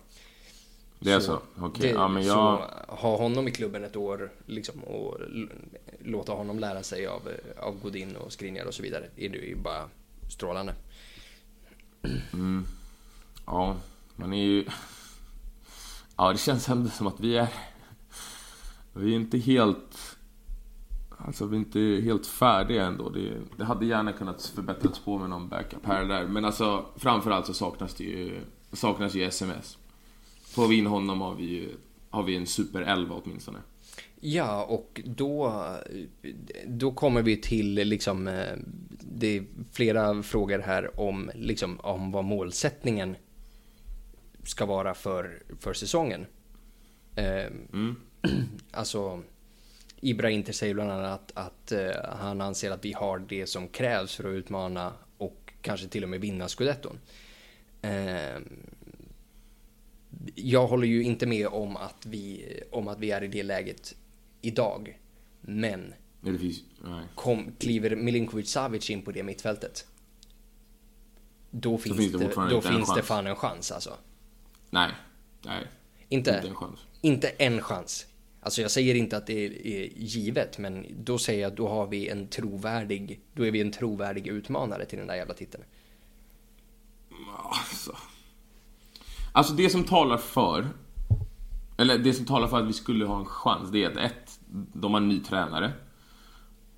Det är så? Okej, det- ja men jag... Så ha honom i klubben ett år liksom och låta honom lära sig av, eh, av Godin och Skriniar och så vidare. är det ju bara strålande. Ja, man är ju... Ja, det känns ändå som att vi är... Vi är inte helt... Alltså, vi är inte helt färdiga ändå. Det, det hade gärna kunnat förbättras på med någon backup här och där. Men alltså, framförallt så saknas det ju... Saknas ju SMS. Får vi in honom har vi ju... Har vi en super 11 åtminstone. Ja, och då, då kommer vi till liksom, eh, det är flera frågor här om, liksom, om vad målsättningen ska vara för, för säsongen. Eh, Mm. Alltså, Ibra Inter säger bland annat att, att eh, han anser att vi har det som krävs för att utmana och kanske till och med vinna scudetton. Eh, jag håller ju inte med om att, vi, om att vi är i det läget idag. Men kom, kliver Milinkovic Savic in på det mittfältet. Då finns, finns det det, då finns det fan en chans alltså. Nej. Nej. Inte, Inte en chans. inte en chans. Alltså jag säger inte att det är, givet, men då säger jag att då har vi en trovärdig, då är vi en trovärdig utmanare till den där jävla titeln. Alltså. alltså det som talar för, eller det som talar för att vi skulle ha en chans, det är att ett, de har en ny tränare.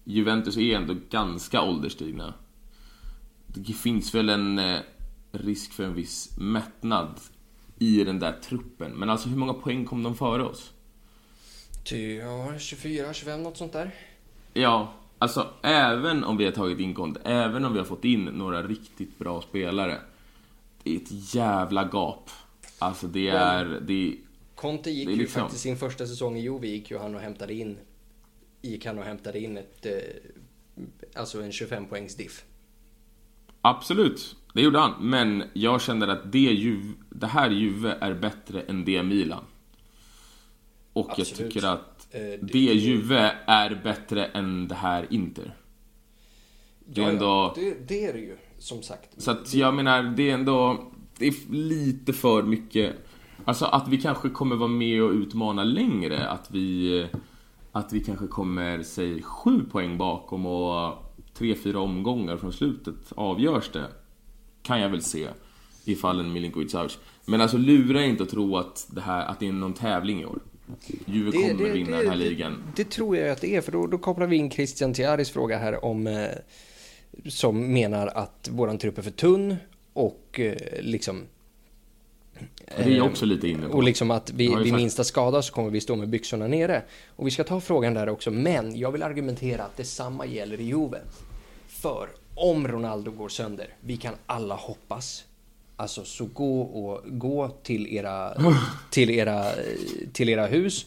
Juventus är ändå ganska ålderstigna. Det finns väl en eh, risk för en viss mättnad i den där truppen. Men alltså hur många poäng kom de före oss? Ty, ja, 24, 25 något sånt där. Ja, alltså även om vi har tagit in Conte, även om vi har fått in några riktigt bra spelare. Det är ett jävla gap. Alltså det är... Det, Conte gick Det är ju liksom- faktiskt sin första säsong i Juve gick ju han och hämtade in gick han och hämtade in ett eh, alltså en 25 poängs diff. absolut, det gjorde han. Men jag känner att det, Juve, det här Juve är bättre än det Milan. Och jag Absolut. tycker att Eh, det- det Juve är bättre än det här Inter. Det är ändå... det, det är det ju som sagt. Så att jag menar, det är ändå... Det är lite för mycket... Alltså att vi kanske kommer vara med och utmana längre. Att vi... Att vi kanske kommer, säg, sju poäng bakom och tre, fyra omgångar från slutet avgörs det. Kan jag väl se. I fallen Milinkovic Savic. Men alltså lura inte att tro att det här, att det är någon tävling i år. Juve kommer vinna den här ligan. Det, det tror jag att det är, för då, då kopplar vi in Christian Tiaris fråga här om eh, som menar att våran trupp är för tunn och eh, liksom Det är jag också lite inne på. och liksom att vi, vid minsta skada så kommer vi stå med byxorna nere. Och vi ska ta frågan där också, men jag vill argumentera att detsamma gäller i Juve. För om Ronaldo går sönder, vi kan alla hoppas. Alltså så gå och gå till era, till era, till era hus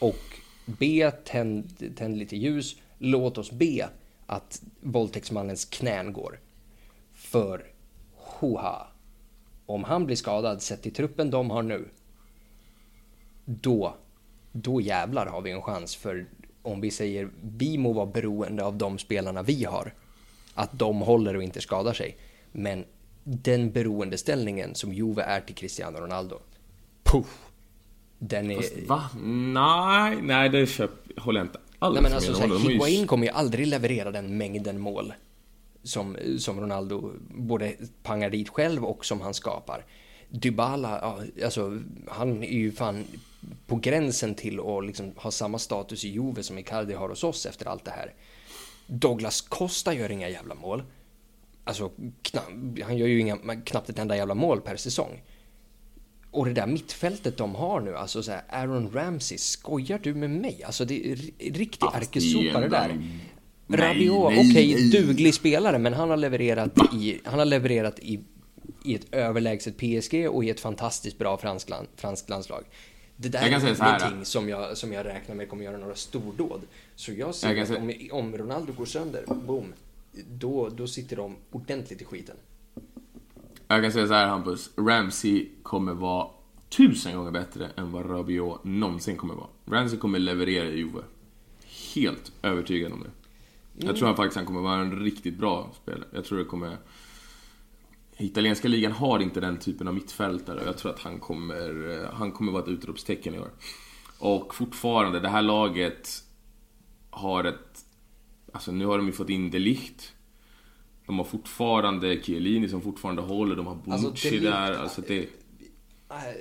och be, tänd, tänd lite ljus, låt oss be att våldtäktsmannens knän går. För, hoha, om han blir skadad sett till truppen de har nu, då, då jävlar har vi en chans. För om vi säger vi må vara beroende av de spelarna vi har, att de håller och inte skadar sig. Men den beroendeställningen som Juve är till Cristiano Ronaldo, puff, den är... Va? Nej, nej det köp, håller jag inte alls Nej men alltså med så om. här, De har ju- Higuain kommer ju aldrig leverera den mängden mål som, som Ronaldo både pangar dit själv och som han skapar. Dybala, ja, alltså han är ju fan på gränsen till att liksom ha samma status i Juve som Icardi har hos oss efter allt det här. Douglas Costa gör inga jävla mål. Alltså, kna- han gör ju inga, knappt ett enda jävla mål per säsong. Och det där mittfältet de har nu, alltså så här, Aaron Ramsey, skojar du med mig? Alltså det är ri- riktig Fast det är ärkesopa det ändå- där. Rabiot, okej, nej. duglig spelare, men han har levererat i, han har levererat i, i ett överlägset PSG och i ett fantastiskt bra franskt, land, franskt landslag. Det där är ingenting som jag, som jag räknar med kommer göra några stordåd. Så jag ser Jag att om, om Ronaldo går sönder, boom, då, då sitter de ordentligt i skiten. Jag kan säga så här Hampus, Ramsey kommer vara tusen gånger bättre än vad Rabiot någonsin kommer vara. Ramsey kommer leverera i Juve. Helt övertygad om det. Jag tror han faktiskt han kommer vara en riktigt bra spelare. Jag tror det kommer... Italienska ligan har inte den typen av mittfältare och jag tror att han kommer, han kommer vara ett utropstecken i år. Och fortfarande, det här laget har ett... Alltså nu har de ju fått in de Ligt. De har fortfarande Chiellini som fortfarande håller, de har Alltså, Bonucci Ligt- där. Alltså det,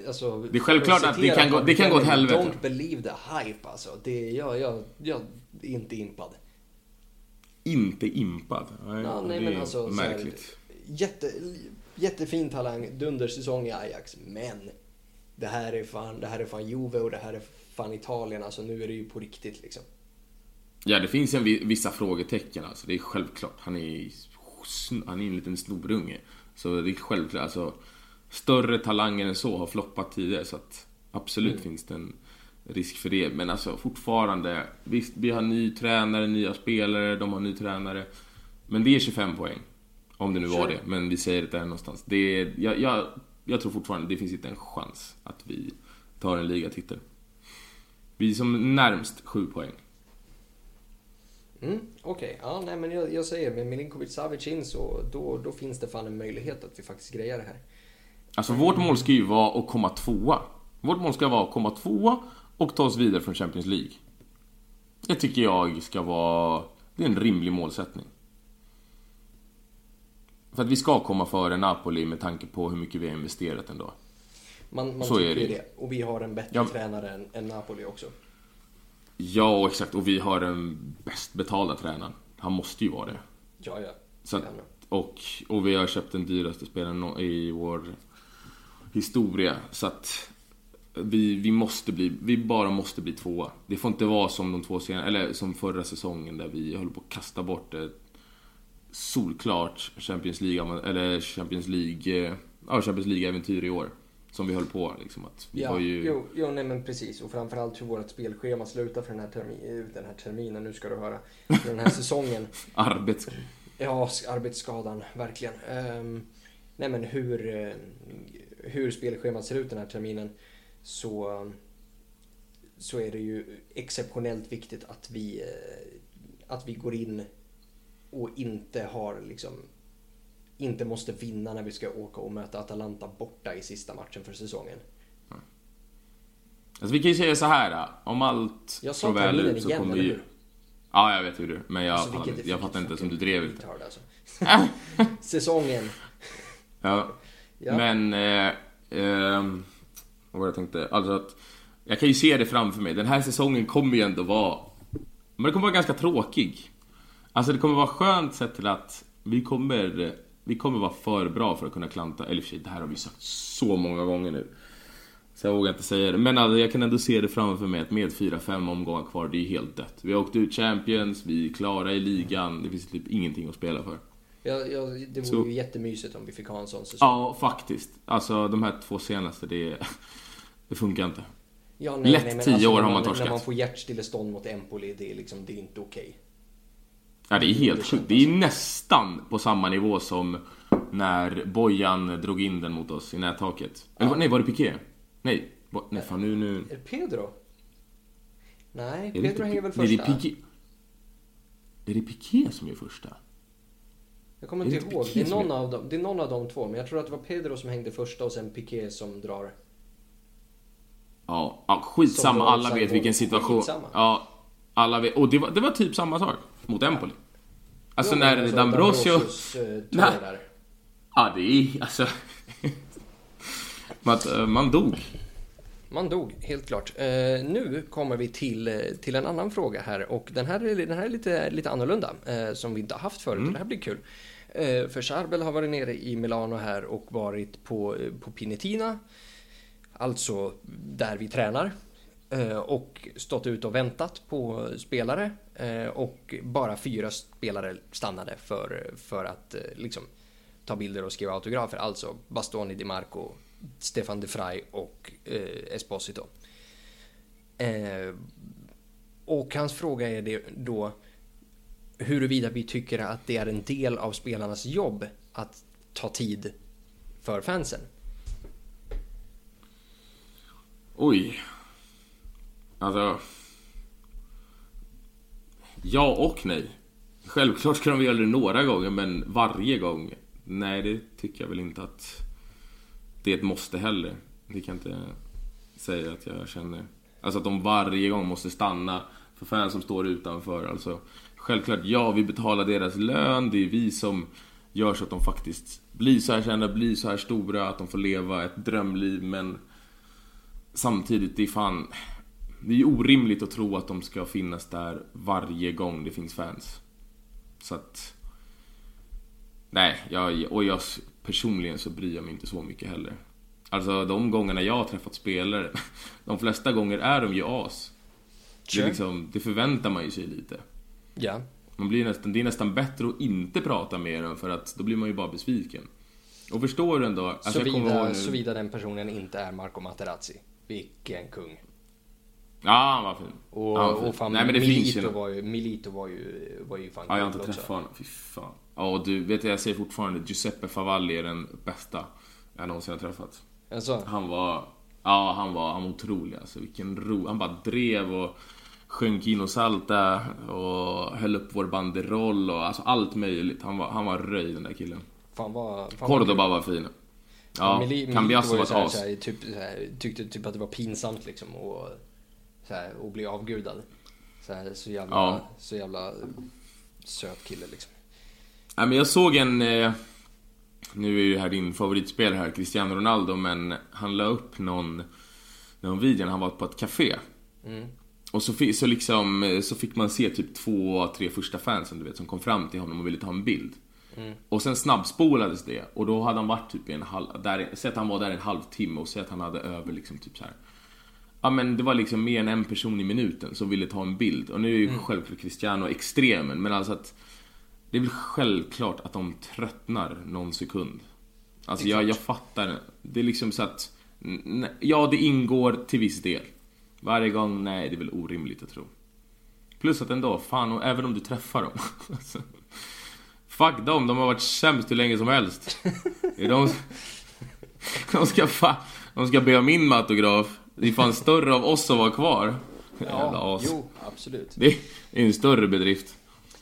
Alltså, Det är självklart att det kan gå- det kan gå åt Don't helvete. believe the hype alltså. Det, jag, jag, jag är inte impad. inte impad. Nej, Ja, nej, men alltså, så här, märkligt. jätte, jättefin talang, dundersäsong i Ajax, men det här är fan, det här är fan Juve och det här är fan Italien. Alltså nu är det ju på riktigt liksom. Ja, det finns en vi- vissa frågetecken alltså. Det är självklart. Han är, han är en liten snorunge. Så det är självklart. Alltså, större talanger än så har floppat tidigare så att absolut finns det en risk för det. Men alltså fortfarande, visst vi har ny tränare, nya spelare, de har ny tränare. Men det är 25 poäng. Om det nu var det, men vi säger det där någonstans. Det är, jag, jag, jag tror fortfarande det finns inte en chans att vi tar en ligatitel. Vi är som närmst 7 poäng. Mm, Okej, ja nej men jag, jag säger med Milinkovic Savic in så då, då finns det fan en möjlighet att vi faktiskt grejar det här. Alltså vårt mål ska ju vara att komma tvåa. Vårt mål ska vara att komma tvåa och ta oss vidare från Champions League. Det tycker jag ska vara... Det är en rimlig målsättning. För att vi ska komma före Napoli med tanke på hur mycket vi har investerat ändå. Man, man Så tycker är det det. Och vi har en bättre Ja. tränare än, än Napoli också. Ja, exakt. Och vi har den bäst betalda tränaren. Han måste ju vara det. Ja, ja. Så att, och, och vi har köpt den dyraste spelaren i vår historia. Så att vi, vi måste bli, vi bara måste bli tvåa. Det får inte vara som de två senare, eller som förra säsongen där vi höll på att kasta bort ett solklart Champions League, eller Champions League, ja Champions League-äventyr i år. Som vi höll på liksom att vi Ja, var ju... jo, jo, nej men precis. Och framförallt hur vårt spelschema slutar för den här, termi- den här terminen, nu ska du höra, för den här säsongen. Arbets... Ja, arbetsskadan, verkligen. Ehm, nej men hur, eh, hur spelschemat ser ut den här terminen så, så är det ju exceptionellt viktigt att vi, eh, att vi går in och inte har liksom inte måste vinna när vi ska åka och möta Atalanta borta i sista matchen för säsongen. Alltså vi kan ju säga så här. Om allt Jag slår väl ut så igen, kommer ju... Ja, jag vet hur du Men jag, Alltså, inte- jag fattar inte som du drev. Retard, alltså. Säsongen. Ja. Ja. Men... Eh, ehm, vad var jag tänkte? Alltså att... Jag kan ju se det framför mig. Den här säsongen kommer ju ändå vara... Men det kommer vara ganska tråkig. Alltså det kommer vara skönt sett till att vi kommer... Vi kommer vara för bra för att kunna klanta. Eller för sig, det här har vi sagt så många gånger nu. Så jag vågar inte säga det. Men alltså, jag kan ändå se det framför mig att med 4-5 omgångar kvar, det är helt dött. Vi har åkt ut Champions, vi är klara i ligan. Det finns typ ingenting att spela för. Ja, ja, det vore Så- ju jättemysigt om vi fick ha en sån säsong. Ja, faktiskt. Alltså de här två senaste, det, det funkar inte. Ja, Lätt tio alltså, år har man torskat. När man får hjärtstillestånd mot Empoli, det är liksom, det är inte okej. Ja, det är helt sjukt. Det är nästan på samma nivå som när Bojan drog in den mot oss i nättaket. Eller nej, var det Piqué? Nej, bo- nej fan nu... nu... Är det Pedro? Nej, Är det Pedro inte hänger väl det första? är Piqué. Är det Piqué som är första? Jag kommer är det inte ihåg. Det är, någon av dem, det är någon av de två, men jag tror att det var Pedro som hängde första och sen Piqué som drar. Ja, ja skitsamma. Alla vet vilken situation. skitsamma. Ja, alla vet. Och det var, det var typ samma sak mot Empoli. Alltså Jo, när men så D'Ambrosio... Eh, tar Nej. det. Ja, är alltså... man, eh, man dog. Man dog, helt klart. Eh, nu kommer vi till, eh, till en annan fråga här och den här är, den här är lite, lite annorlunda eh, som vi inte har haft förut. Det här blir kul. Eh, för Charbel har varit nere i Milano här och varit på, på Pinetina, alltså där vi tränar. Eh, och stått ut och väntat på spelare eh, och bara fyra spelare stannade för, för att eh, liksom ta bilder och skriva autografer. Alltså Bastoni, Di Marco, Stefan De Frey och eh, Esposito. Eh, och hans fråga är det då huruvida vi tycker att det är en del av spelarnas jobb att ta tid för fansen. Oj. Alltså... Ja och nej. Självklart ska de göra det några gånger, men varje gång? Nej, det tycker jag väl inte att det är ett måste heller. Det kan jag inte säga att jag känner. Alltså att de varje gång måste stanna för fans som står utanför. Alltså, självklart, ja, vi betalar deras lön. Det är vi som gör så att de faktiskt blir så här kända, blir så här stora, att de får leva ett drömliv, men samtidigt, det är fan... Det är ju orimligt att tro att de ska finnas där varje gång det finns fans. Så att... Nej, jag, och jag personligen så bryr jag mig inte så mycket heller. Alltså de gångerna jag har träffat spelare, de flesta gånger är de ju as. Det, Sure. är liksom, det förväntar man ju sig lite. Ja. Man blir nästan, det är nästan bättre att inte prata med dem för att då blir man ju bara besviken. Och förstår du ändå? Alltså, Såvida, såvida den personen inte är Marco Materazzi. Vilken kung. Ja, han var fin. Och, fin. och fan, Nej men det finns Milito, ju... var ju, Milito var ju, var ju fan Ja, jag har inte också. träffat honom. Fy fan. Ja, och du, vet jag säger fortfarande Giuseppe Favalli är den bästa jag någonsin har träffat. Alltså, Han var... Ja, han var, han var otrolig alltså. Vilken ro. Han bara drev och sjöng Kino Salta och höll upp vår banderoll och alltså allt möjligt. Han var, han var röj den där killen. fan vad... Fan Cordoba var fin. Ja, Mili- Cambiasso var ett as. typ, tyckte typ att det var pinsamt liksom och, såhär, och bli avgudad. Såhär, så jävla, Ja. så jävla söt kille liksom. Nej, men jag såg en... Eh, nu är ju det här din favoritspelare här, Cristiano Ronaldo, men han la upp någon, någon video när han var på ett café. Mm. Och så, så, liksom, eh, så fick man se typ två, tre första fansen du vet, som kom fram till honom och ville ta en bild. Och sen snabbspolades det och då hade han varit typ i en halv... Där, säg att han var där en halvtimme och säg att han hade över liksom typ så här. Ja men det var liksom mer än en person i minuten som ville ta en bild. Och nu är ju självklart Cristiano extremen men alltså att... Det är väl självklart att de tröttnar någon sekund. Alltså jag, jag fattar. Det är liksom så att... Ja, det ingår till viss del. Varje gång, nej det är väl orimligt att tro. Plus att ändå, fan, och även om du träffar dem. alltså, fuck dem, de har varit sämst hur länge som helst. De, de, ska fa, de ska be om min autograf. Det är fan större av oss som var kvar. Jävla as. jo, absolut. Det är en större bedrift.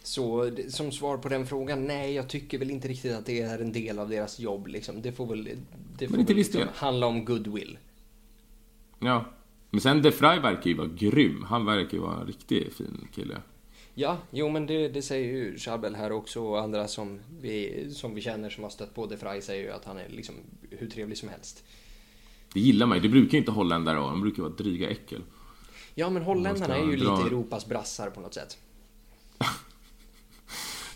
Så som svar på den frågan, nej jag tycker väl inte riktigt att det är en del av deras jobb liksom. Det får väl, det får väl liksom handla om goodwill. Ja. Men sen De Frey verkar ju vara grym. Han verkar ju vara en riktigt fin kille. Ja, jo men det, det säger ju Charbel här också och andra som vi, som vi känner som har stött på De Frey säger ju att han är liksom hur trevlig som helst. Det gillar man ju. Det brukar ju inte holländare vara. De brukar vara dryga äckel. Ja men holländarna är ju dra- lite Europas brassar på något sätt.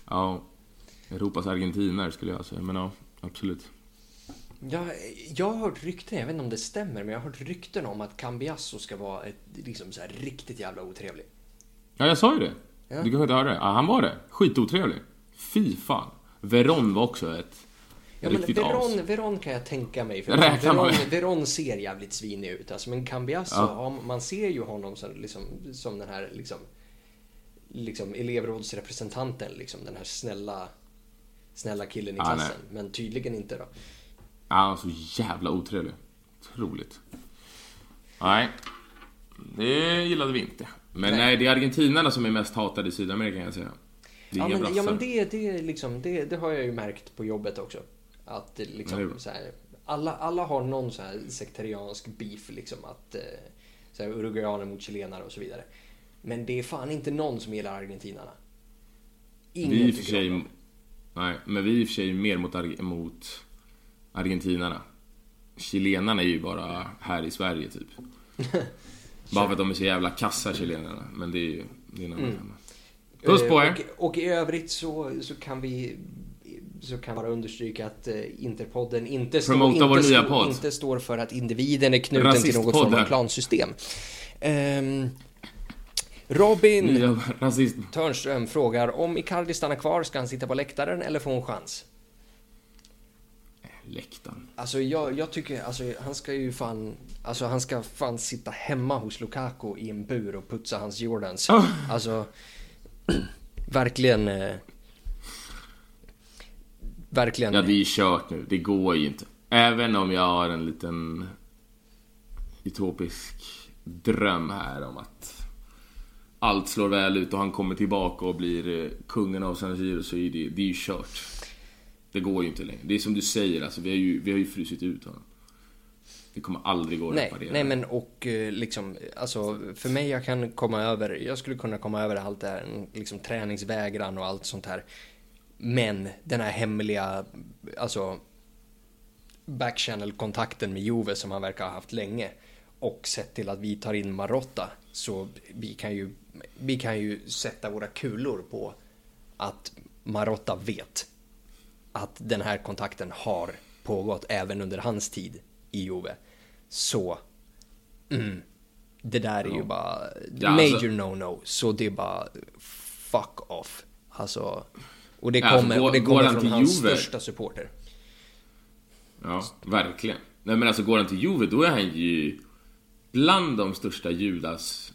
Ja. Europas argentinare skulle jag säga. Men ja, absolut. Jag, jag har hört rykten, jag vet inte om det stämmer, men jag har hört rykten om att Cambiasso ska vara ett, liksom så här riktigt jävla otrevlig. Ja, jag sa ju det. Ja. Du kanske inte hörde det? Ja, han var det. Skitotrevlig. Fy fan. Veron var också ett Ja, men. Veron, Veron kan jag tänka mig. För Veron. Veron ser jävligt svinig ut. Alltså, men Cambiasso, Ja. man ser ju honom som, liksom, som den här liksom, liksom elevrådsrepresentanten. Liksom, den här snälla, snälla killen i klassen. men tydligen inte då. Ja, så jävla otrevlig. Otroligt. Nej. Det gillade vi inte. Men Nej. nej, det är argentinarna som är mest hatade i Sydamerika kan jag säga. Det är Ja men, ja, men det, det, liksom, det, det har jag ju märkt på jobbet också. Att liksom, bra. så här, alla, alla har någon så här sekteriansk beef, liksom att eh, så här, uruguayaner mot chilenare och så vidare. Men det är fan inte någon som gillar argentinarna. Ingen Vi tycker om sig... dem. Nej, men vi är i och för sig mer mot, mot argentinarna. Chilenarna är ju bara här i Sverige typ. bara för att de är så jävla kassa chilenarna. Men det är ju det är en annan Mm. Puss på Eh, er! Och, och i övrigt så, så kan vi så kan jag bara understryka att eh, Interpodden inte, står, Promota inte, podd. inte står för att individen är knuten till något form av klansystem. Ehm, Robin. Törnström frågar om Icardi stannar kvar, ska han sitta på läktaren eller få en chans? Läktaren. Alltså jag, jag tycker, alltså han ska ju fan, alltså han ska fan sitta hemma hos Lukaku i en bur och putsa hans Jordans. Ah. Alltså, verkligen, eh, verkligen. Ja, det är ju kört nu. Det går ju inte. Även om jag har en liten utopisk dröm här om att allt slår väl ut och han kommer tillbaka och blir eh, kungen av San Siro så är det, det är ju kört. Det går ju inte längre. Det är som du säger, alltså, vi, har ju, vi har ju frusit ut honom. Det kommer aldrig gå att Nej, reparera. nej men och eh, liksom, alltså för mig jag kan komma över, jag skulle kunna komma över allt det här, liksom träningsvägran och allt sånt här. Men den här hemliga, alltså backchannel-kontakten med Juve som han verkar ha haft länge och sett till att vi tar in Marotta så vi kan ju, vi kan ju sätta våra kulor på att Marotta vet att den här kontakten har pågått även under hans tid i Juve. Så, mm, det där är ju bara Ja, major alltså- no-no. Så det är bara fuck off. Alltså, och det Ja, alltså, kommer, går- och det kommer från hans Juve? största supporter. Ja, verkligen. Nej men alltså går han till Juve, då är han ju bland de största Judas...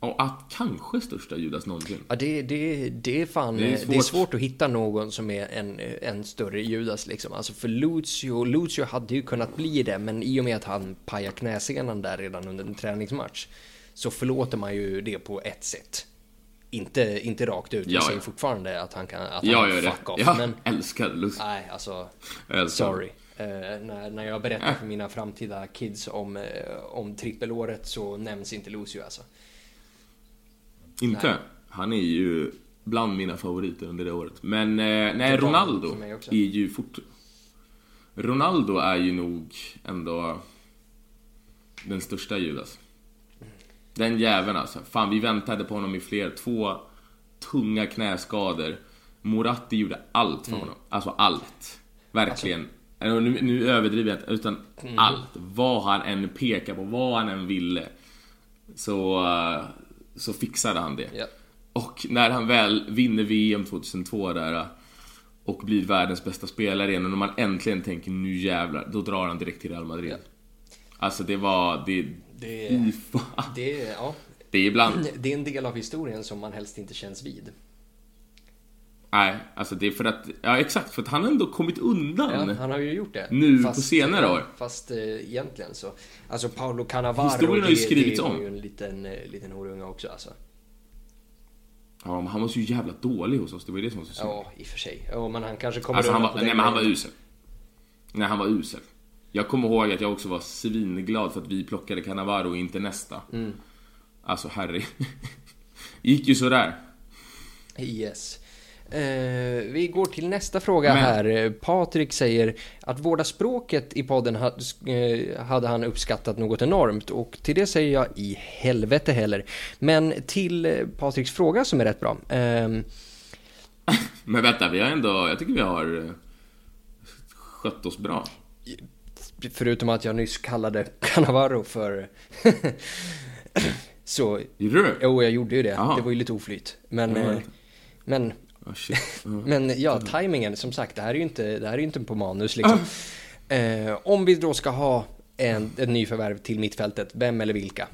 Och att kanske största Judas någonsin. Ja, det, det, det är fan... Det Det är är, svårt. svårt. att hitta någon som är en, en större Judas liksom. Alltså för Lucio, Lucio hade ju kunnat bli det, men i och med att han pajar knäsenan där redan under en träningsmatch så förlåter man ju det på ett sätt. Inte, inte rakt ut. Ja, Jag säger ja. fortfarande att han kan att han det. fuck off. Jag Men älskar Lucio. nej, alltså älskar sorry. Eh, när, när jag berättar för mina framtida kids om, eh, om trippelåret så nämns inte Lucio alltså. Inte? Nej. Han är ju bland mina favoriter under det året. Men eh, nej, Total, Ronaldo är ju fort... Ronaldo är ju nog ändå den största Judas. Den jäveln alltså. Fan, vi väntade på honom i fler, två tunga knäskador. Moratti gjorde allt för Mm. honom. Alltså allt. Verkligen. Alltså- nu, nu överdriver jag inte, utan Mm. allt. Vad han än pekade på, vad han än ville. Så, eh, så fixade han det. Ja. Och när han väl vinner VM 2002 där eh, och blir världens bästa spelare igen och när man äntligen tänker nu jävlar, då drar han direkt till Real Madrid. Alltså det var, det, Det, det, ja, Det är ibland, det är en del av historien som man helst inte känns vid. nej, alltså det är för att, ja exakt, för att han har ändå kommit undan. Ja, han har ju gjort det. Nu på senare år. Fast eh, egentligen så. Alltså Paolo Cannavaro, Historien har ju skrivits det är om. ju en liten, eh, liten horunge också alltså. Ja, men han var så jävla dålig hos oss, det var ju det som var så synd. Ja, i och för sig. Ja, men han kanske kommer Alltså han var, nej men han var usel. Nej, han var usel. Jag kommer ihåg att jag också var svinglad för att vi plockade Cannavaro och inte nästa. Mm. Alltså herre. gick ju sådär. Yes. Eh, vi går till nästa fråga Men- här. Eh, Patrik säger att vårda språket i podden hade, eh, hade han uppskattat något enormt och till det säger jag i helvete heller. Men till eh, Patriks fråga som är rätt bra. ehm, Men vänta, vi har ändå, jag tycker vi har eh, skött oss bra. Förutom att jag nyss kallade Cannavaro för... så, Gjorde du? jo jag gjorde ju det. Jaha. Det var ju lite oflyt. Men, eh, men shit. Ja. Men ja, tajmingen som sagt, det här är ju inte, det här är inte på manus liksom. Eh, om vi då ska ha en, en nyförvärv till mittfältet, vem eller vilka?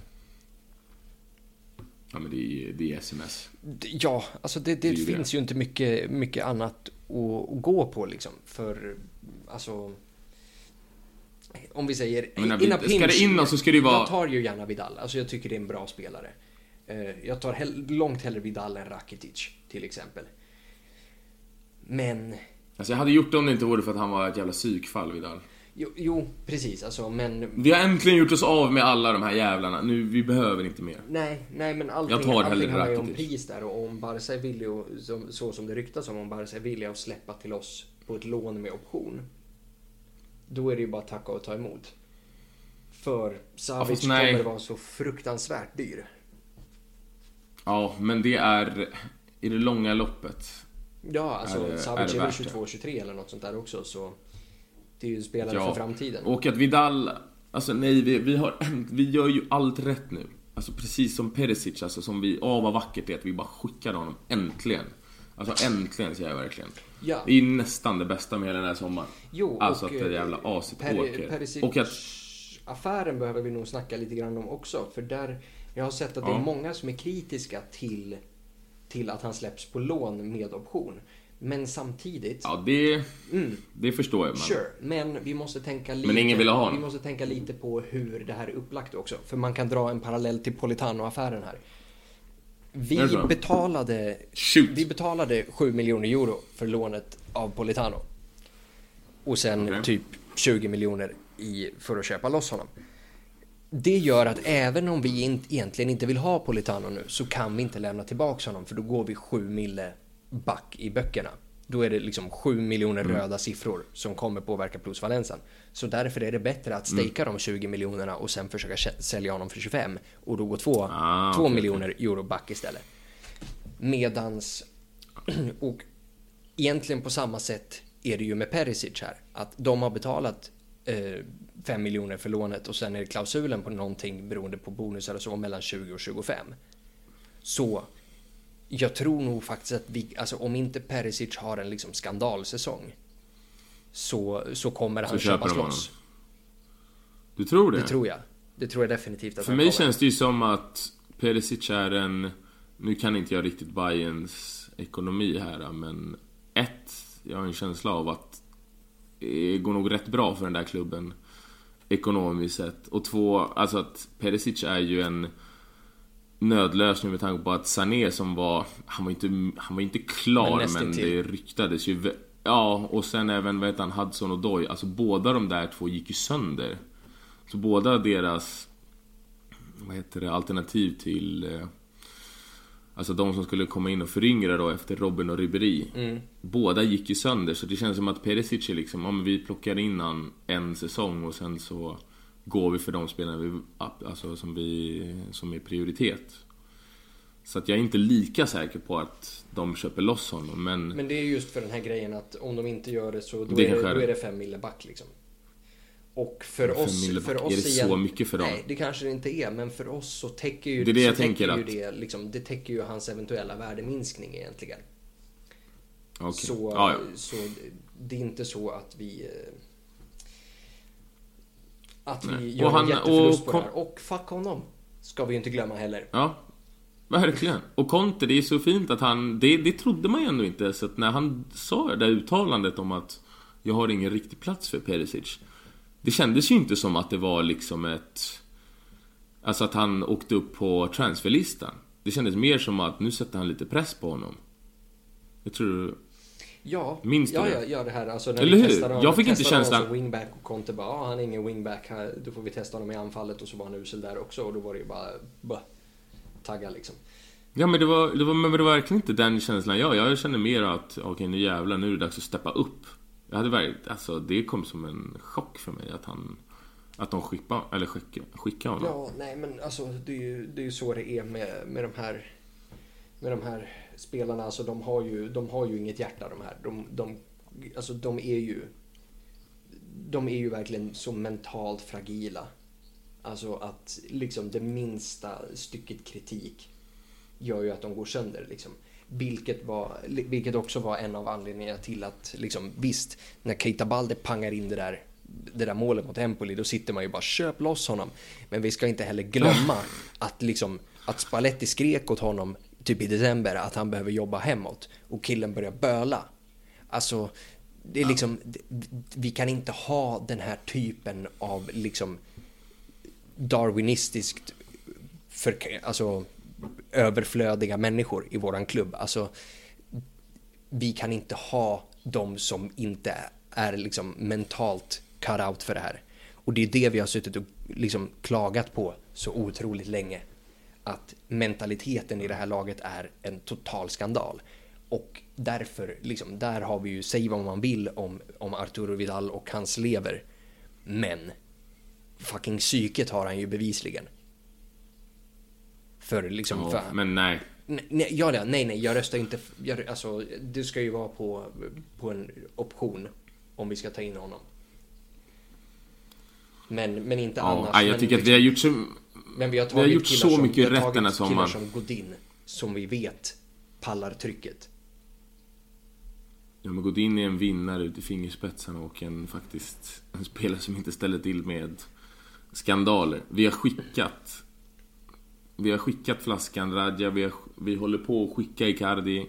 ja men det är det är sms. Ja, alltså det, det, Det ju det. finns ju inte mycket, mycket annat att, att gå på liksom. För, alltså... Om vi säger... Menar, in a vi- ska det in någon så ska det ju vara- Jag tar ju gärna Vidal, alltså jag tycker det är en bra spelare. Eh, jag tar hell, långt hellre Vidal än Rakitic, till exempel. Men... Alltså jag hade gjort det om det inte vore för att han var ett jävla psykfall Vidal. Jo, jo precis, alltså men... Vi har äntligen gjort oss av med alla de här jävlarna. Nu, vi behöver inte mer. Nej, nej men allting, Jag tar allting handlar ju om pris där och om Barca är villig, och, som, så som det ryktas om, om Barca är villiga att släppa till oss på ett lån med option. Då är det ju bara att tacka och ta emot. För Savic nej. kommer vara så fruktansvärt dyr. Ja, men det är i det långa loppet. Ja, alltså Är Savic är väl värt det? 22-23 eller något sånt där också så det är ju en spelare Ja. för framtiden. Och att Vidal, alltså nej, vi, vi, har, vi gör ju allt rätt nu. Alltså precis som Perisic, alltså som vi, åh vad vackert det är att vi bara skickade honom, äntligen. Alltså äntligen säger jag verkligen. Ja. Det är ju nästan det bästa med hela den här sommaren. Jo, alltså och, att det eh, jävla aset Per- åker. Perisic Och att, affären behöver vi nog snacka lite grann om också. För där, jag har sett att det Ja. är många som är kritiska till, till att han släpps på lån med option. Men samtidigt, ja det, mm, det förstår jag. Men. sure, men vi måste tänka lite, Men ingen vill ha vi honom. måste tänka lite på hur det här är upplagt också. För man kan dra en parallell till Politano-affären här. Vi betalade, Shoot! vi betalade 7 miljoner euro för lånet av Politano. Och sen Okej. typ 20 miljoner i, för att köpa loss honom. Det gör att även om vi inte, egentligen inte vill ha Politano nu så kan vi inte lämna tillbaka honom för då går vi 7 mille back i böckerna. Då är det liksom 7 miljoner Mm. röda siffror som kommer påverka plusvalensen. Så därför är det bättre att Mm. stejka de 20 miljonerna och sen försöka sälja honom för 25 och då går 2 Ah, två okej, miljoner euro back istället. Medans, och egentligen på samma sätt är det ju med Perisic här. Att de har betalat eh, 5 miljoner för lånet och sen är det klausulen på någonting beroende på bonusar och så mellan 20 och 25. Så jag tror nog faktiskt att vi, alltså om inte Perisic har en liksom skandalsäsong så, så kommer han Så köpa köper de loss. Du tror det? Det tror jag. Det tror jag definitivt att För mig kommer. känns det ju som att Perisic är en... Nu kan inte jag riktigt Bayerns ekonomi här men... Ett, jag har en känsla av att det går nog rätt bra för den där klubben ekonomiskt sett. Och två, alltså att Perisic är ju en nödlösning med tanke på att Sané som var... Han var inte, han var inte Men klar men, nästintill. det ryktades ju... Ja, och sen även vad heter han, Hudson och Doy. Alltså båda de där två gick ju sönder. Så båda deras vad heter det, alternativ till eh, Alltså de som skulle komma in och föryngra då efter Robin och Ribéry Mm. Båda gick ju sönder så det känns som att Perisic är liksom, om vi plockar in han en säsong och sen så Går vi för de spelarna vi, alltså som vi, som är prioritet Så att jag är inte lika säker på att de köper loss honom men, Men det är just för den här grejen att om de inte gör det så då, Det är, det, då är det fem mille back liksom. Och för oss, för oss är det så igen- mycket för dem? Nej, det kanske det inte är, men för oss så täcker ju Det är det så jag täcker tänker ju att- det, liksom, det täcker ju hans eventuella värdeminskning egentligen. okej. Så, ja, ja. så det är inte så att vi... Att vi Nej. gör Och han- en jätteförlust och på det här. Och fuck honom. Ska vi ju inte glömma heller. Ja, verkligen. Och Conte, det är så fint att han... Det, det trodde man ju ändå inte. Så att när han sa det där uttalandet om att jag har ingen riktig plats för Perisic. Det kändes ju inte som att det var liksom ett... Alltså att han åkte upp på transferlistan. Det kändes mer som att nu sätter han lite press på honom. Jag tror... Ja, Minns du ja, det? ja, ja, det här. Alltså, när Eller vi hur? testade honom- Jag fick inte honom känslan- som wingback och Conte bara, ja, han är ingen wingback här, då får vi testa honom i anfallet och så var han usel där också och då var det ju bara, bah, tagga liksom. Ja men det var, det var, men det var verkligen inte den känslan jag Jag kände mer att, okej nu jävlar, nu är det dags att steppa upp. Jag hade verkligen, alltså det kom som en chock för mig att han... Att de skickade, eller skickade, skickade honom. Ja, nej men alltså det är ju, det är ju så det är med, med de här med de här spelarna. Alltså de har ju, de har ju inget hjärta de här. De, de, alltså de är ju de är ju verkligen så mentalt fragila. Alltså att liksom det minsta stycket kritik gör ju att de går sönder. Liksom. Vilket, var, vilket också var en av anledningarna till att, liksom, visst, när Keita Balde pangar in det där, det där målet mot Empoli, då sitter man ju bara köp loss honom. Men vi ska inte heller glömma att, liksom, att Spalletti skrek åt honom typ i december att han behöver jobba hemåt och killen börjar böla. Alltså, det är liksom, vi kan inte ha den här typen av liksom darwinistiskt för, alltså, överflödiga människor i våran klubb. Alltså, vi kan inte ha de som inte är liksom mentalt cut out för det här. Och det är det vi har suttit och liksom klagat på så otroligt länge. Att mentaliteten i det här laget är en total skandal. Och därför, liksom, där har vi ju, säg vad man vill om, om Arturo Vidal och hans lever. Men fucking psyket har han ju bevisligen. För liksom... Ja, för, men nej. Nej, ja, nej, nej, jag röstar inte. Jag, alltså, det ska ju vara på, på en option om vi ska ta in honom. Men, men inte Ja, annars. nej, jag men, tycker att vi har gjort så... men vi har vi har tagit gjort så som, mycket vi har rätt tagit den här sommaren. som Godin, som vi vet pallar trycket. Ja, men Godin är en vinnare ut i fingerspetsarna och en faktiskt en spelare som inte ställer till med skandaler. Vi har skickat Vi har skickat flaskan Radja, vi, har, vi håller på att skicka Icardi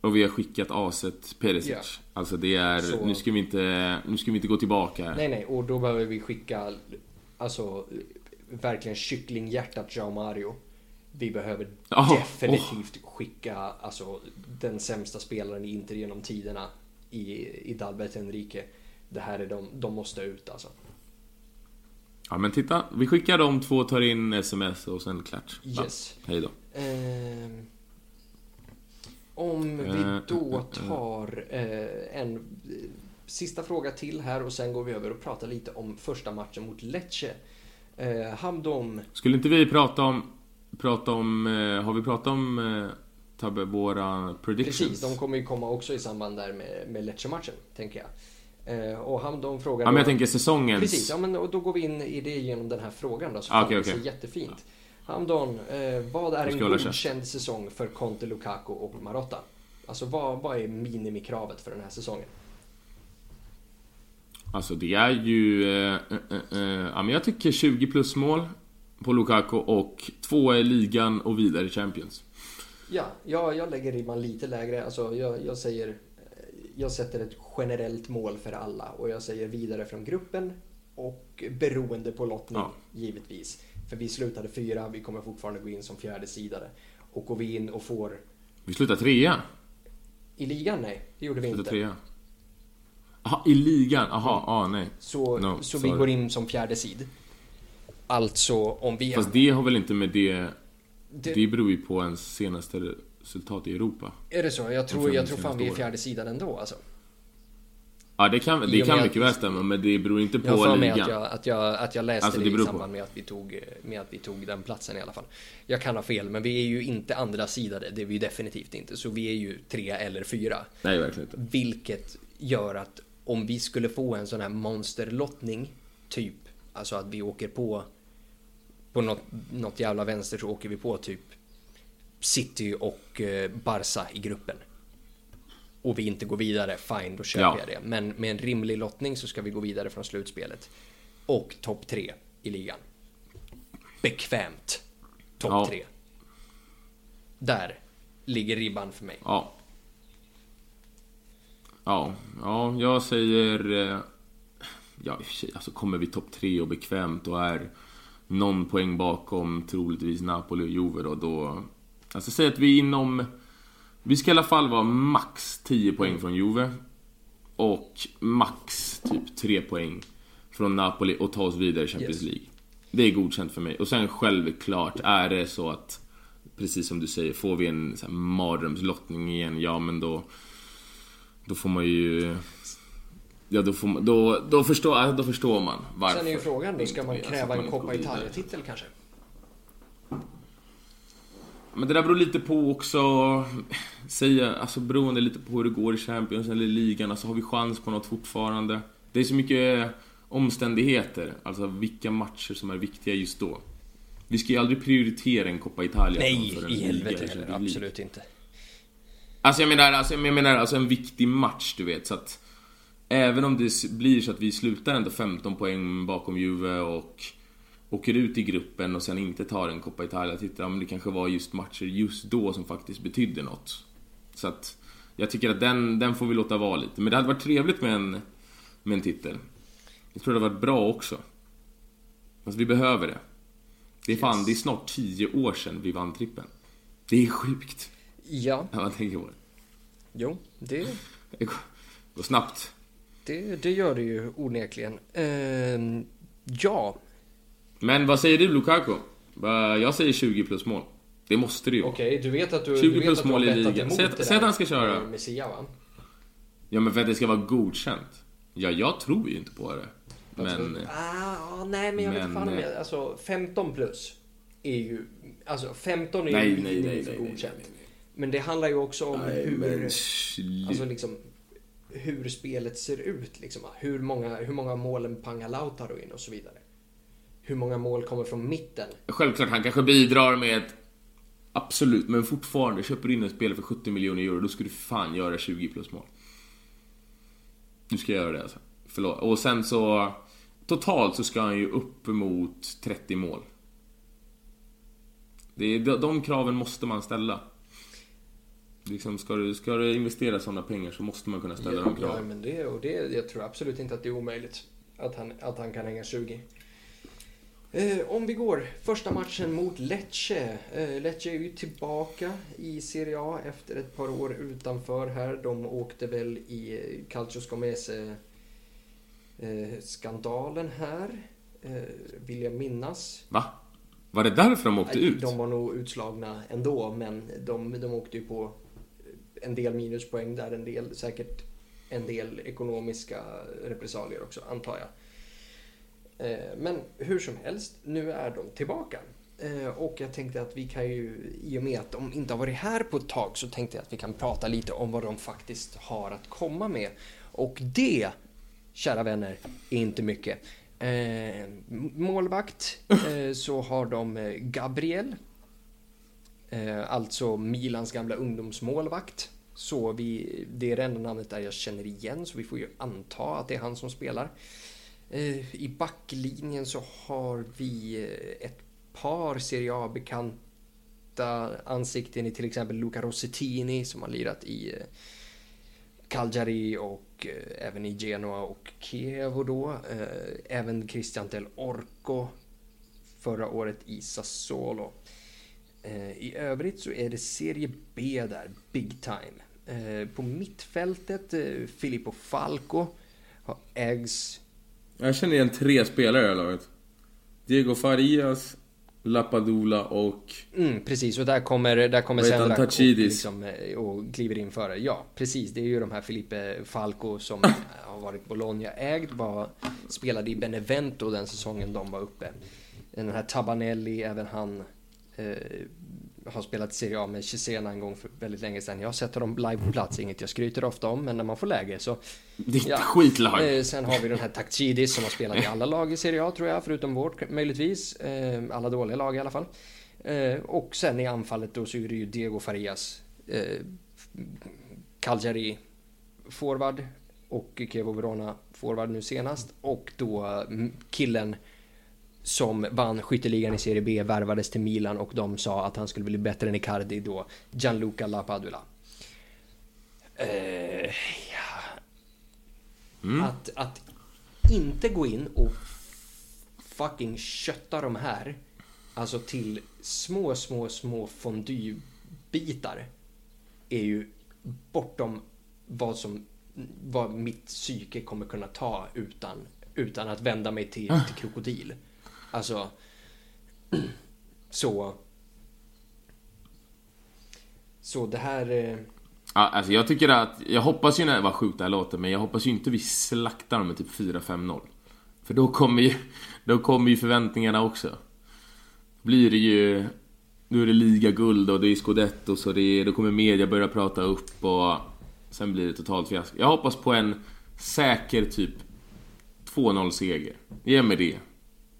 och vi har skickat aset Perisic. Ja. Alltså det är, Så- nu ska vi inte, nu ska vi inte gå tillbaka. Nej, nej, och då behöver vi skicka alltså verkligen kycklinghjärtat Jao Mario. Vi behöver Ja, definitivt skicka alltså den sämsta spelaren i Inter genom tiderna i, i Dalbert Enrique. Det här är de, de måste ut alltså. Ja men titta, vi skickar de två, tar in sms och sen klart. Yes. Hej då. Ehm, om vi Eh, då eh, eh. tar eh, en eh, sista fråga till här och sen går vi över och pratar lite om första matchen mot Lecce. Eh, Hamdom Skulle inte vi prata om, prata om, eh, har vi pratat om eh, Tabbe, våra predictions? Precis, de kommer ju komma också i samband där med, med Lecce-matchen, tänker jag. Eh, och han, de frågar Ja men jag då- tänker säsongens... Precis, ja, men och då går vi in i det genom den här frågan då, så Ah, okej, det okej. jättefint. Hamdon, eh, vad är en godkänd säsong för Conte, Lukaku och Marotta? Alltså vad, vad är minimikravet för den här säsongen? Alltså det är ju... Eh, eh, eh, ja, men jag tycker 20 plus mål på Lukaku och två i ligan och vidare Champions. Ja, jag, jag lägger ribban lite lägre. Alltså jag, jag säger... Jag sätter ett generellt mål för alla och jag säger vidare från gruppen och beroende på lottning Ja. givetvis. För vi slutade fyra, vi kommer fortfarande gå in som fjärde sidare. Och går vi in och får Vi slutar trea. i ligan, nej, det gjorde vi inte. trea. Jaha, i ligan? Jaha, ah, nej. Så, No, så vi går in som fjärde sid. Alltså om vi... Fast det har väl inte med det... det, Det beror ju på ens senaste resultat i Europa. är det så? Jag tror, jag tror fan vi är fjärde sidan ändå alltså. Ja, det kan, det kan med mycket väl stämma, men det beror inte på Jag ligan. att jag, att, jag, att jag läste Alltså, det, det i på. samband med att, vi tog, med att vi tog den platsen i alla fall. Jag kan ha fel, men vi är ju inte andra sidade. Det är vi definitivt inte. Så vi är ju tre eller fyra. Nej, verkligen inte. Vilket gör att om vi skulle få en sån här monsterlottning, typ, alltså att vi åker på på något, något jävla vänster så åker vi på typ City och eh, Barca i gruppen. Och vi inte går vidare, fine, då köper Ja. jag det. Men med en rimlig lottning så ska vi gå vidare från slutspelet. Och topp tre i ligan. Bekvämt. Topp Ja. tre. Där ligger ribban för mig. Ja. Ja, ja, jag säger... eh, Ja, i och för sig, alltså kommer vi topp tre och bekvämt och är någon poäng bakom troligtvis Napoli och Juve då, då... Alltså säg att vi är inom... Vi ska i alla fall vara max 10 poäng från Juve. Och max typ 3 poäng från Napoli och ta oss vidare i Champions Yes. League. Det är godkänt för mig. Och sen självklart, är det så att Precis som du säger, får vi en så här mardrömslottning igen, ja men då Då får man ju Ja då får man, då, då, förstår, då förstår man varför Sen är ju frågan då, ska man Alltså, kräva en Coppa. Italia-titel kanske? Men det där beror lite på också Säga, alltså beroende lite på hur det går i Champions eller ligan, alltså har vi chans på något fortfarande? Det är så mycket omständigheter, alltså vilka matcher som är viktiga just då Vi ska ju aldrig prioritera en Coppa Italia Nej, i helvete eller heller. Absolut inte. Alltså jag menar, alltså, jag menar alltså en viktig match, du vet. Så att även om det blir så att vi slutar ändå 15 poäng bakom Juve och åker ut i gruppen och sen inte tar en Coppa Italia-titel, men det kanske var just matcher just då som faktiskt betydde något. Så att jag tycker att den, den får vi låta vara lite. Men det hade varit trevligt med en, med en titel. Jag tror det hade varit bra också. Alltså vi behöver det. Det är fan, Yes. det är snart 10 år sedan vi vann trippen. Det är sjukt. Ja, När man tänker på det. jo, det, Det går, går snabbt. det, det gör det ju onekligen. Ehm, ja, Men vad säger du Lukaku? Jag säger 20 plus mål. Det måste det ju okej, du vet att du, 20 du vet plus mål i ligan. Säg att- han ska köra. med Messia va? Ja men för att det ska vara godkänt. Ja, jag tror ju inte på det. Men... Alltså, ah, nej men jag vet men, fan om eh, jag, alltså 15 plus är ju, alltså 15 är Nej, ju nej, nej, nej, nej, godkänt. nej, nej. Men det handlar ju också om Nej, hur, men... alltså liksom hur spelet ser ut liksom. Hur många, hur många målen pangar Lautaro in och så vidare. Hur många mål kommer från mitten? Självklart, han kanske bidrar med ett... Absolut, men fortfarande. Köper in en spelare för 70 miljoner euro, då ska du fan göra 20 plus mål. Du ska göra det alltså. Förlåt. Och sen så... Totalt så ska han ju upp mot 30 mål. Det är, de, de kraven måste man ställa. Liksom, ska, du, ska du investera sådana pengar så måste man kunna ställa de Ja, kraven. men det, och det, jag tror absolut inte att det är omöjligt att han, att han kan hänga 20. Eh, om vi går första matchen mot Lecce. Eh, Lecce är ju tillbaka i Serie A efter ett par år utanför här. De åkte väl i eh, Calcio Scomese eh, skandalen här, eh, vill jag minnas. Va? Var det därför de åkte ut? De var nog utslagna ändå, men de, de åkte ju på en del minuspoäng där, en del säkert en del ekonomiska repressalier också, antar jag. Eh, Men hur som helst, nu är de tillbaka. Eh, Och jag tänkte att vi kan ju, i och med att de inte har varit här på ett tag, så tänkte jag att vi kan prata lite om vad de faktiskt har att komma med. Och det, kära vänner, är inte mycket. Eh, målvakt så har de Gabriel. Alltså Milans gamla ungdomsmålvakt. Så vi, det är det enda namnet där jag känner igen, så vi får ju anta att det är han som spelar. Eh, I backlinjen så har vi eh, ett par Serie A-bekanta ansikten i till exempel Luca Rossettini som har lirat i eh, Calgary Cagliari och även i Genoa och Chievo då. Även Christian Del Orco förra året i Sassuolo. I övrigt så är det Serie B där, big time. På mittfältet, Filippo Falco ägs jag känner igen tre spelare i det laget. Diego Farias, Lapadula och... Mm, precis, och där kommer, där kommer Sendak och, liksom, eh, och kliver in före. Ja, precis. Det är ju de här Filipe Falco som har varit Bologna-ägd. Var, spelade i Benevento den säsongen de var uppe. Den här Tabanelli, även han eh, har spelat Serie A med Cesena en gång för väldigt länge sedan. Jag har sett dem live på plats, inget jag skryter ofta om, men när man får läge så... Det är ja. skitlag! Eh, sen har vi den här Takchidis som har spelat i alla lag i Serie A tror jag, förutom vårt möjligtvis. Eh, alla dåliga lag i alla fall. Eh, och sen i anfallet då så är det ju Diego Farias, Cagliari forward och Kevo Verona forward nu senast. Och då mm, killen som vann skytteligan i Serie B värvades till Milan och de sa att han skulle bli bättre än Icardi då, Gianluca Lapadula. Uh, ja. mm. att, att inte gå in och fucking kötta de här, alltså till små, små, små fondybitar är ju bortom vad som vad mitt psyke kommer kunna ta utan, utan att vända mig till, till krokodil. Alltså, så... Så det här... Eh... Ja, alltså jag tycker att, jag hoppas ju när, vad sjukt det här låter, men jag hoppas ju inte vi slaktar dem med typ 4-5-0. För då kommer ju, då kommer ju förväntningarna också. Då blir det ju, nu är det ligaguld och det är scudetto så det är, då kommer media börja prata upp och sen blir det totalt fiasko. Jag hoppas på en säker typ 2-0 seger. Ge mig det.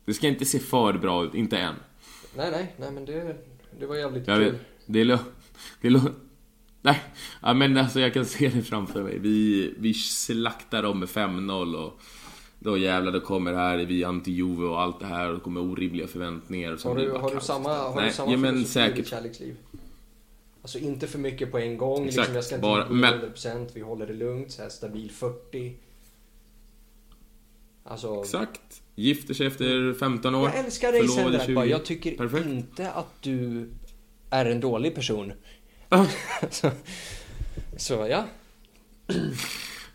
Det ska inte se för bra ut, inte än. Nej, nej, nej men det, det var jävligt jag kul. Vet, det är, det är Nej, ja, men alltså jag kan se det framför mig. Vi, vi slaktar dem med 5-0 och då jävlar, då kommer det här, vi anti-Juve och allt det här och det kommer orimliga förväntningar. Och har du, har du samma, har Nej, du samma ja, men säkert. kärleksliv? Alltså inte för mycket på en gång, Exakt, liksom, jag ska inte bara, men... 100%, vi håller det lugnt, så här stabil 40. Alltså... Exakt. Gifter sig efter 15 år. Jag älskar dig Sendrak Jag tycker Perfekt. inte att du är en dålig person. så, så, ja.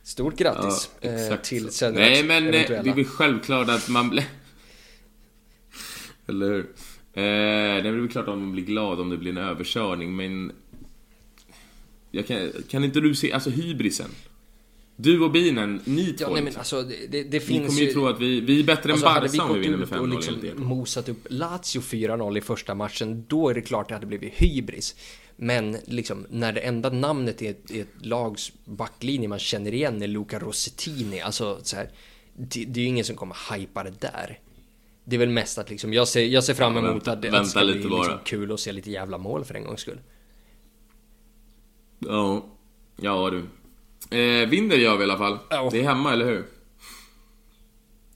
Stort grattis ja, eh, till Sendraks Nej men eh, eventuella. det är väl självklart att man blir... Eller hur? Eh, det är väl klart att man blir glad om det blir en överkörning men... Jag kan, kan inte du se, alltså hybrisen? Du och Binen, ni två. Ja, nej, men alltså, det, det, det finns Ni kommer ju, ju tro att vi, vi är bättre alltså, än Barca om vi vinner med 5-0 och liksom mosat upp Lazio 4-0 i första matchen, då är det klart att det hade blivit hybris. Men liksom, när det enda namnet i ett, i ett lags backlinje man känner igen är Luca Rossettini, alltså så här, det, det är ju ingen som kommer hypa det där. Det är väl mest att liksom, jag ser, jag ser fram emot vänta, att, att det ska bli liksom kul att se lite jävla mål för en gångs skull. Ja, ja du. Eh, vinner gör vi i alla fall. Oh. Det är hemma, eller hur?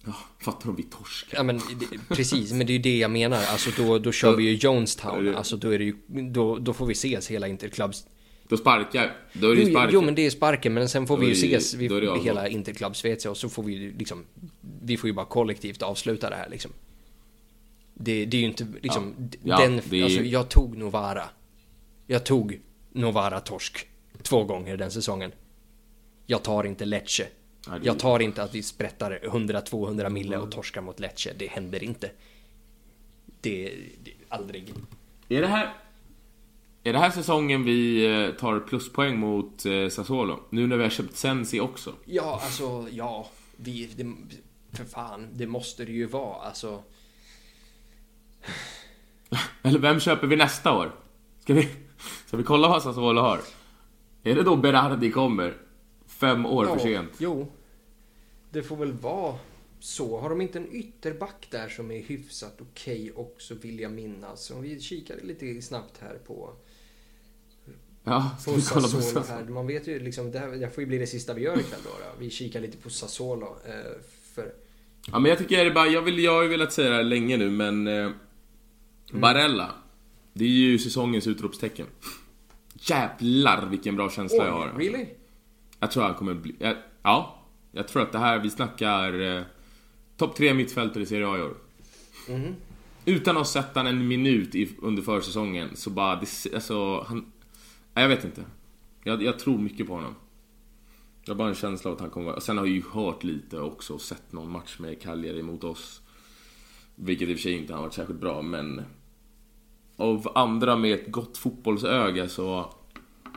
Ja, fattar om vi torskar. Ja, men det, precis, men det är ju det jag menar. Alltså då, då kör vi ju Jonestown. Alltså då är det ju, då, då får vi ses hela Interclubs. Då sparkar. Då är det ju sparken. Jo, men det är sparken. Men sen får vi ju ses vi, hela Interclub Svezia och så får vi ju liksom, vi får ju bara kollektivt avsluta det här liksom. Det, det är ju inte liksom, ja. den, ja, alltså jag tog Novara. Jag tog Novara torsk två gånger den säsongen. Jag tar inte Lecce. Jag tar inte att vi sprättar 100-200 mille och torskar mot Lecce. Det händer inte. Det, det aldrig. Är det här... Är det här säsongen vi eh, tar pluspoäng mot eh, Sassuolo? Nu när vi har köpt Sensi också? Ja, alltså, ja. Vi, det, för fan, det måste det ju vara. Alltså... Eller vem köper vi nästa år? Ska vi, ska vi kolla vad Sassuolo har? Är det då Berardi kommer? Fem år ja, för sent. Jo. Det får väl vara så. Har de inte en ytterback där som är hyfsat okej okay också vill jag minnas. Om vi kikar lite snabbt här på Ja, på Sassuolo här. Man vet ju liksom, det, här, det här får ju bli det sista vi gör ikväll då. då. Vi kikar lite på Sassuolo. Eh, för, Ja, men jag tycker bara, jag, vill, jag har ju velat säga det här länge nu, men... Eh, Barella. Det är ju säsongens utropstecken. Jävlar vilken bra känsla jag har. really? Jag tror han kommer bli... Jag, ja. Jag tror att det här, vi snackar... Eh, Topp tre mittfältare i Serie A i år. Mhm. Utan att ha sett han en minut i, under försäsongen så bara, det, alltså han... Nej, Jag vet inte. Jag, jag tror mycket på honom. Jag har bara en känsla av att han kommer vara... Sen har jag ju hört lite också och sett någon match med Cagliari mot oss. Vilket i och för sig inte har varit särskilt bra, men... Av andra med ett gott fotbollsöga så...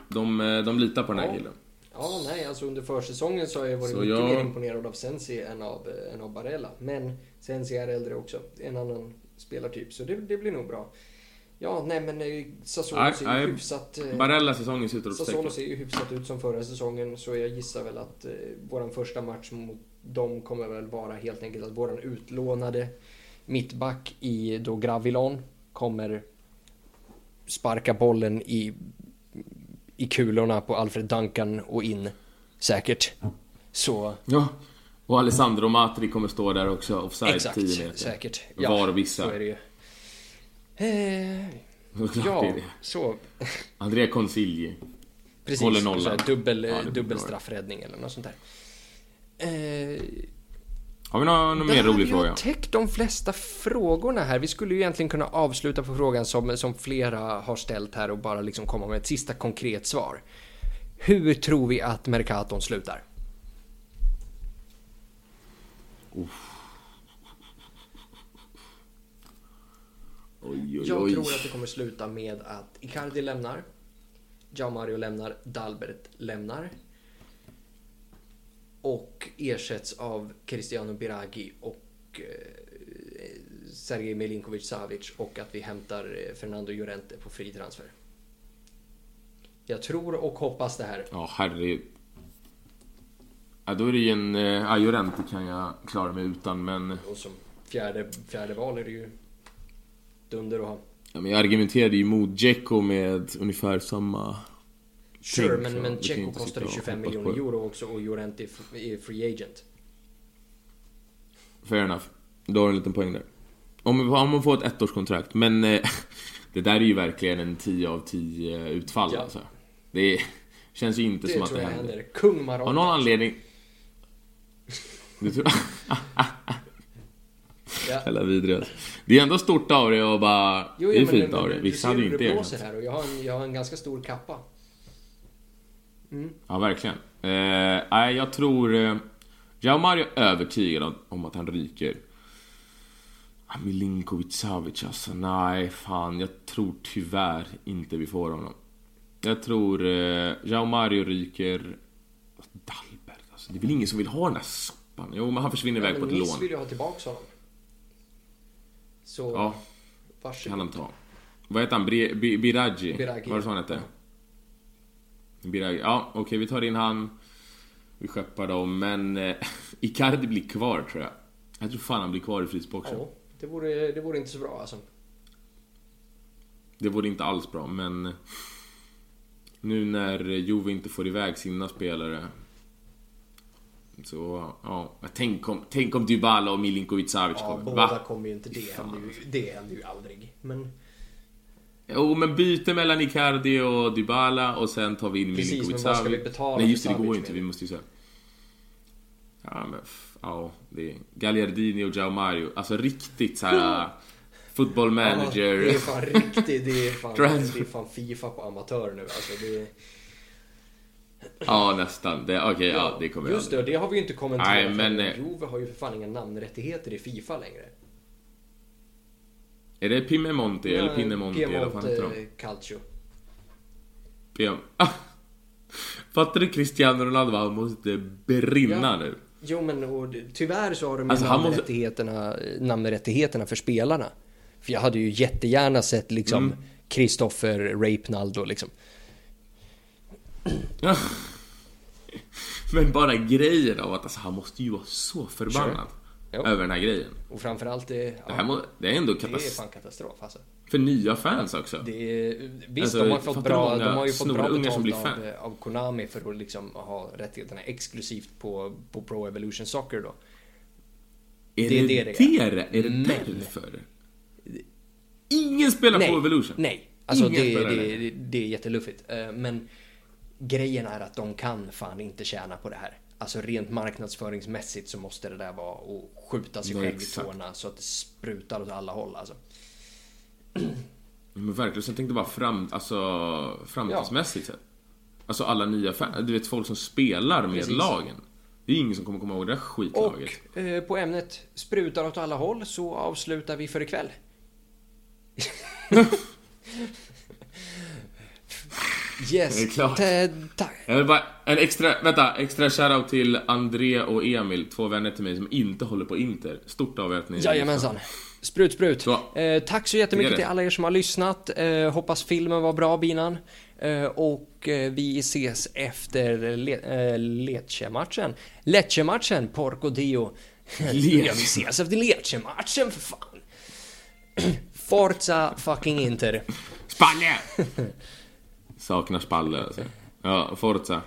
De, eh, de litar på den här killen. Ja, nej, alltså under försäsongen så har jag varit Så mycket jag- mer imponerad av Sensi än av, eh, än av Barella. Men Sensi är äldre också. En annan spelartyp, så det, det blir nog bra. Ja, nej men eh, Sassuolo ser ju hyfsat... eh, Barella säsongens Sassuolo utropstecken. ser ju hyfsat ut som förra säsongen så jag gissar väl att eh, våran första match mot dem kommer väl vara helt enkelt att våran utlånade mittback i då Gravilon kommer sparka bollen i, i kulorna på Alfred Duncan och in säkert. Så Ja. Och Alessandro Matri kommer stå där också, offside exakt, 10 meter. säkert. Var vissa. så är det ju. Eh, ja, det. så. Andrea Consigli. Precis, Håller nollan. dubbel, Ja, dubbel straffräddning eller något sånt där. Eh, Har vi någon, någon mer rolig Vi har fråga? täckt de flesta frågorna här. Vi skulle ju egentligen kunna avsluta på frågan som, som flera har ställt här och bara liksom komma med ett sista konkret svar. Hur tror vi att Mercaton slutar? Oj, oj, Jag oj. tror att det kommer sluta med att Icardi lämnar. Jao Mario lämnar. Dalbert lämnar. Och ersätts av Cristiano Biragi och eh, Sergej Milinkovic Savic och att vi hämtar eh, Fernando Llorente på fri transfer. Jag tror och hoppas det här. Ja, herre... Ja, då är det ju en... Eh, ja, Llorente kan jag klara mig utan, men... Och som fjärde, fjärde val är det ju dunder att ha. Ja, men jag argumenterade ju mot Dzeko med ungefär samma... Sure, tänk, men, men inte kostade sitta och 25 hoppas på miljoner euro också och Llorente är är free agent. Fair enough. Du har en liten poäng där. Om, om man får ett ettårskontrakt, men... Eh, det där är ju verkligen en 10 av 10 utfall Ja. alltså. Det känns ju inte Det som att det händer. händer. Kung Marotta. Av någon anledning... Du tror... Ja. Jävla vidrig alltså. Det är ändå stort av dig och bara... Jo, det är jo, fint av dig. Vissa hade ju inte det här och jag har, en, jag har en ganska stor kappa. Ja, verkligen. Eh, nej, jag tror... Eh, Jao Mario är övertygad om, om att han ryker. Ah, Milinkovic Savic alltså, nej fan. Jag tror tyvärr inte vi får honom. Jag tror eh, Jao Mario ryker... Dalberg alltså. Det är väl ingen som vill ha den där soppan? Jo, men han försvinner iväg men på ett lån. vill ju ha tillbaka honom. Så Ja, kan varsågod. han ta. Vad heter han? Bri- Bi- Biraggi? Biraghi. Var det så han hette? Biraghi. Ja, okej, vi tar in han. Vi skeppar dem, men eh, Icardi blir kvar tror jag. Jag tror fan han blir kvar i frysboxen. Ja, det vore, det vore inte så bra alltså. Det vore inte alls bra, men... eh, Nu när Juve inte får iväg sina spelare. Så, ja. Tänk om, tänk om Dybala och Milinkovic Savic Ja, kommer. båda Va? kommer ju inte. Det händer ju, det händer ju aldrig. Men Jo, men byte mellan Icardi och Dybala och sen tar vi in Precis, Milinkovic men vad ska vi betala Nej, just det, det går ju inte. Vi måste ju säga... Ja, men... Ja, det är... Gagliardini och Jao Mario. Alltså riktigt så här football Ja, manager. det är fan riktigt, det är fan, det är fan Fifa på amatör nu alltså. Det, Ja, nästan. Det- Okej, ja, det kommer jag Just det, det har vi ju inte kommenterat. Nej, men, eh, Juve har ju för fan inga namnrättigheter i Fifa längre. Är det Piemonte eller Pinnemonte eller vad fan heter de? Calcio. Piem... Ah! Fattar du Cristiano Ronaldo? Han måste brinna Ja. nu. Jo men och, tyvärr så har de ju Alltså, han måste- namnrättigheterna, namnrättigheterna för spelarna. För jag hade ju jättegärna sett liksom Mm. Kristoffer Rapenaldo liksom. Men bara grejen av att alltså, han måste ju vara så förbannad. Jo. över den här grejen. Och framförallt, det, Det, här må, det är ändå det är katastrof. fan katastrof alltså. För nya fans också. Det är, visst, Alltså, de har fått bra, de har ju fått bra snorungar som betalt blir av, fan? av Konami för att liksom ha rättigheterna exklusivt på, på Pro Evolution Soccer då. Är det är det det det? Är är. det, Men- därför? Ingen spelar Nej, på Evolution. nej. Alltså Ingen det, spelar det, det, det är jätteluffigt. Eh, Men grejen är att de kan fan inte tjäna på det här. Alltså rent marknadsföringsmässigt så måste det där vara att skjuta sig Nej, själv exakt. i tårna så att det sprutar åt alla håll alltså. Men verkligen, så jag tänkte bara fram, alltså, framtidsmässigt sett. Alltså alla nya fans, du vet folk som spelar med Precis. lagen. Det är ingen som kommer komma ihåg det där skitlaget. Och eh, på ämnet sprutar åt alla håll så avslutar vi för ikväll. yes. Det är klart. Tack. Jag vill bara, en extra, vänta, extra shoutout till André och Emil, två vänner till mig som inte håller på Inter. Stort av er att ni Jajamensan. Sprut, sprut. Så. Eh, tack så jättemycket till alla er som har lyssnat. Eh, hoppas filmen var bra, Binan. Eh, och eh, vi ses efter le- eh, Lecce-matchen. Lecce-matchen, Porco Dio. Ja, vi ses efter Lecce-matchen, för fan. Forza fucking Inter. Spalle! Saknar Spalle alltså. Ja, Forza.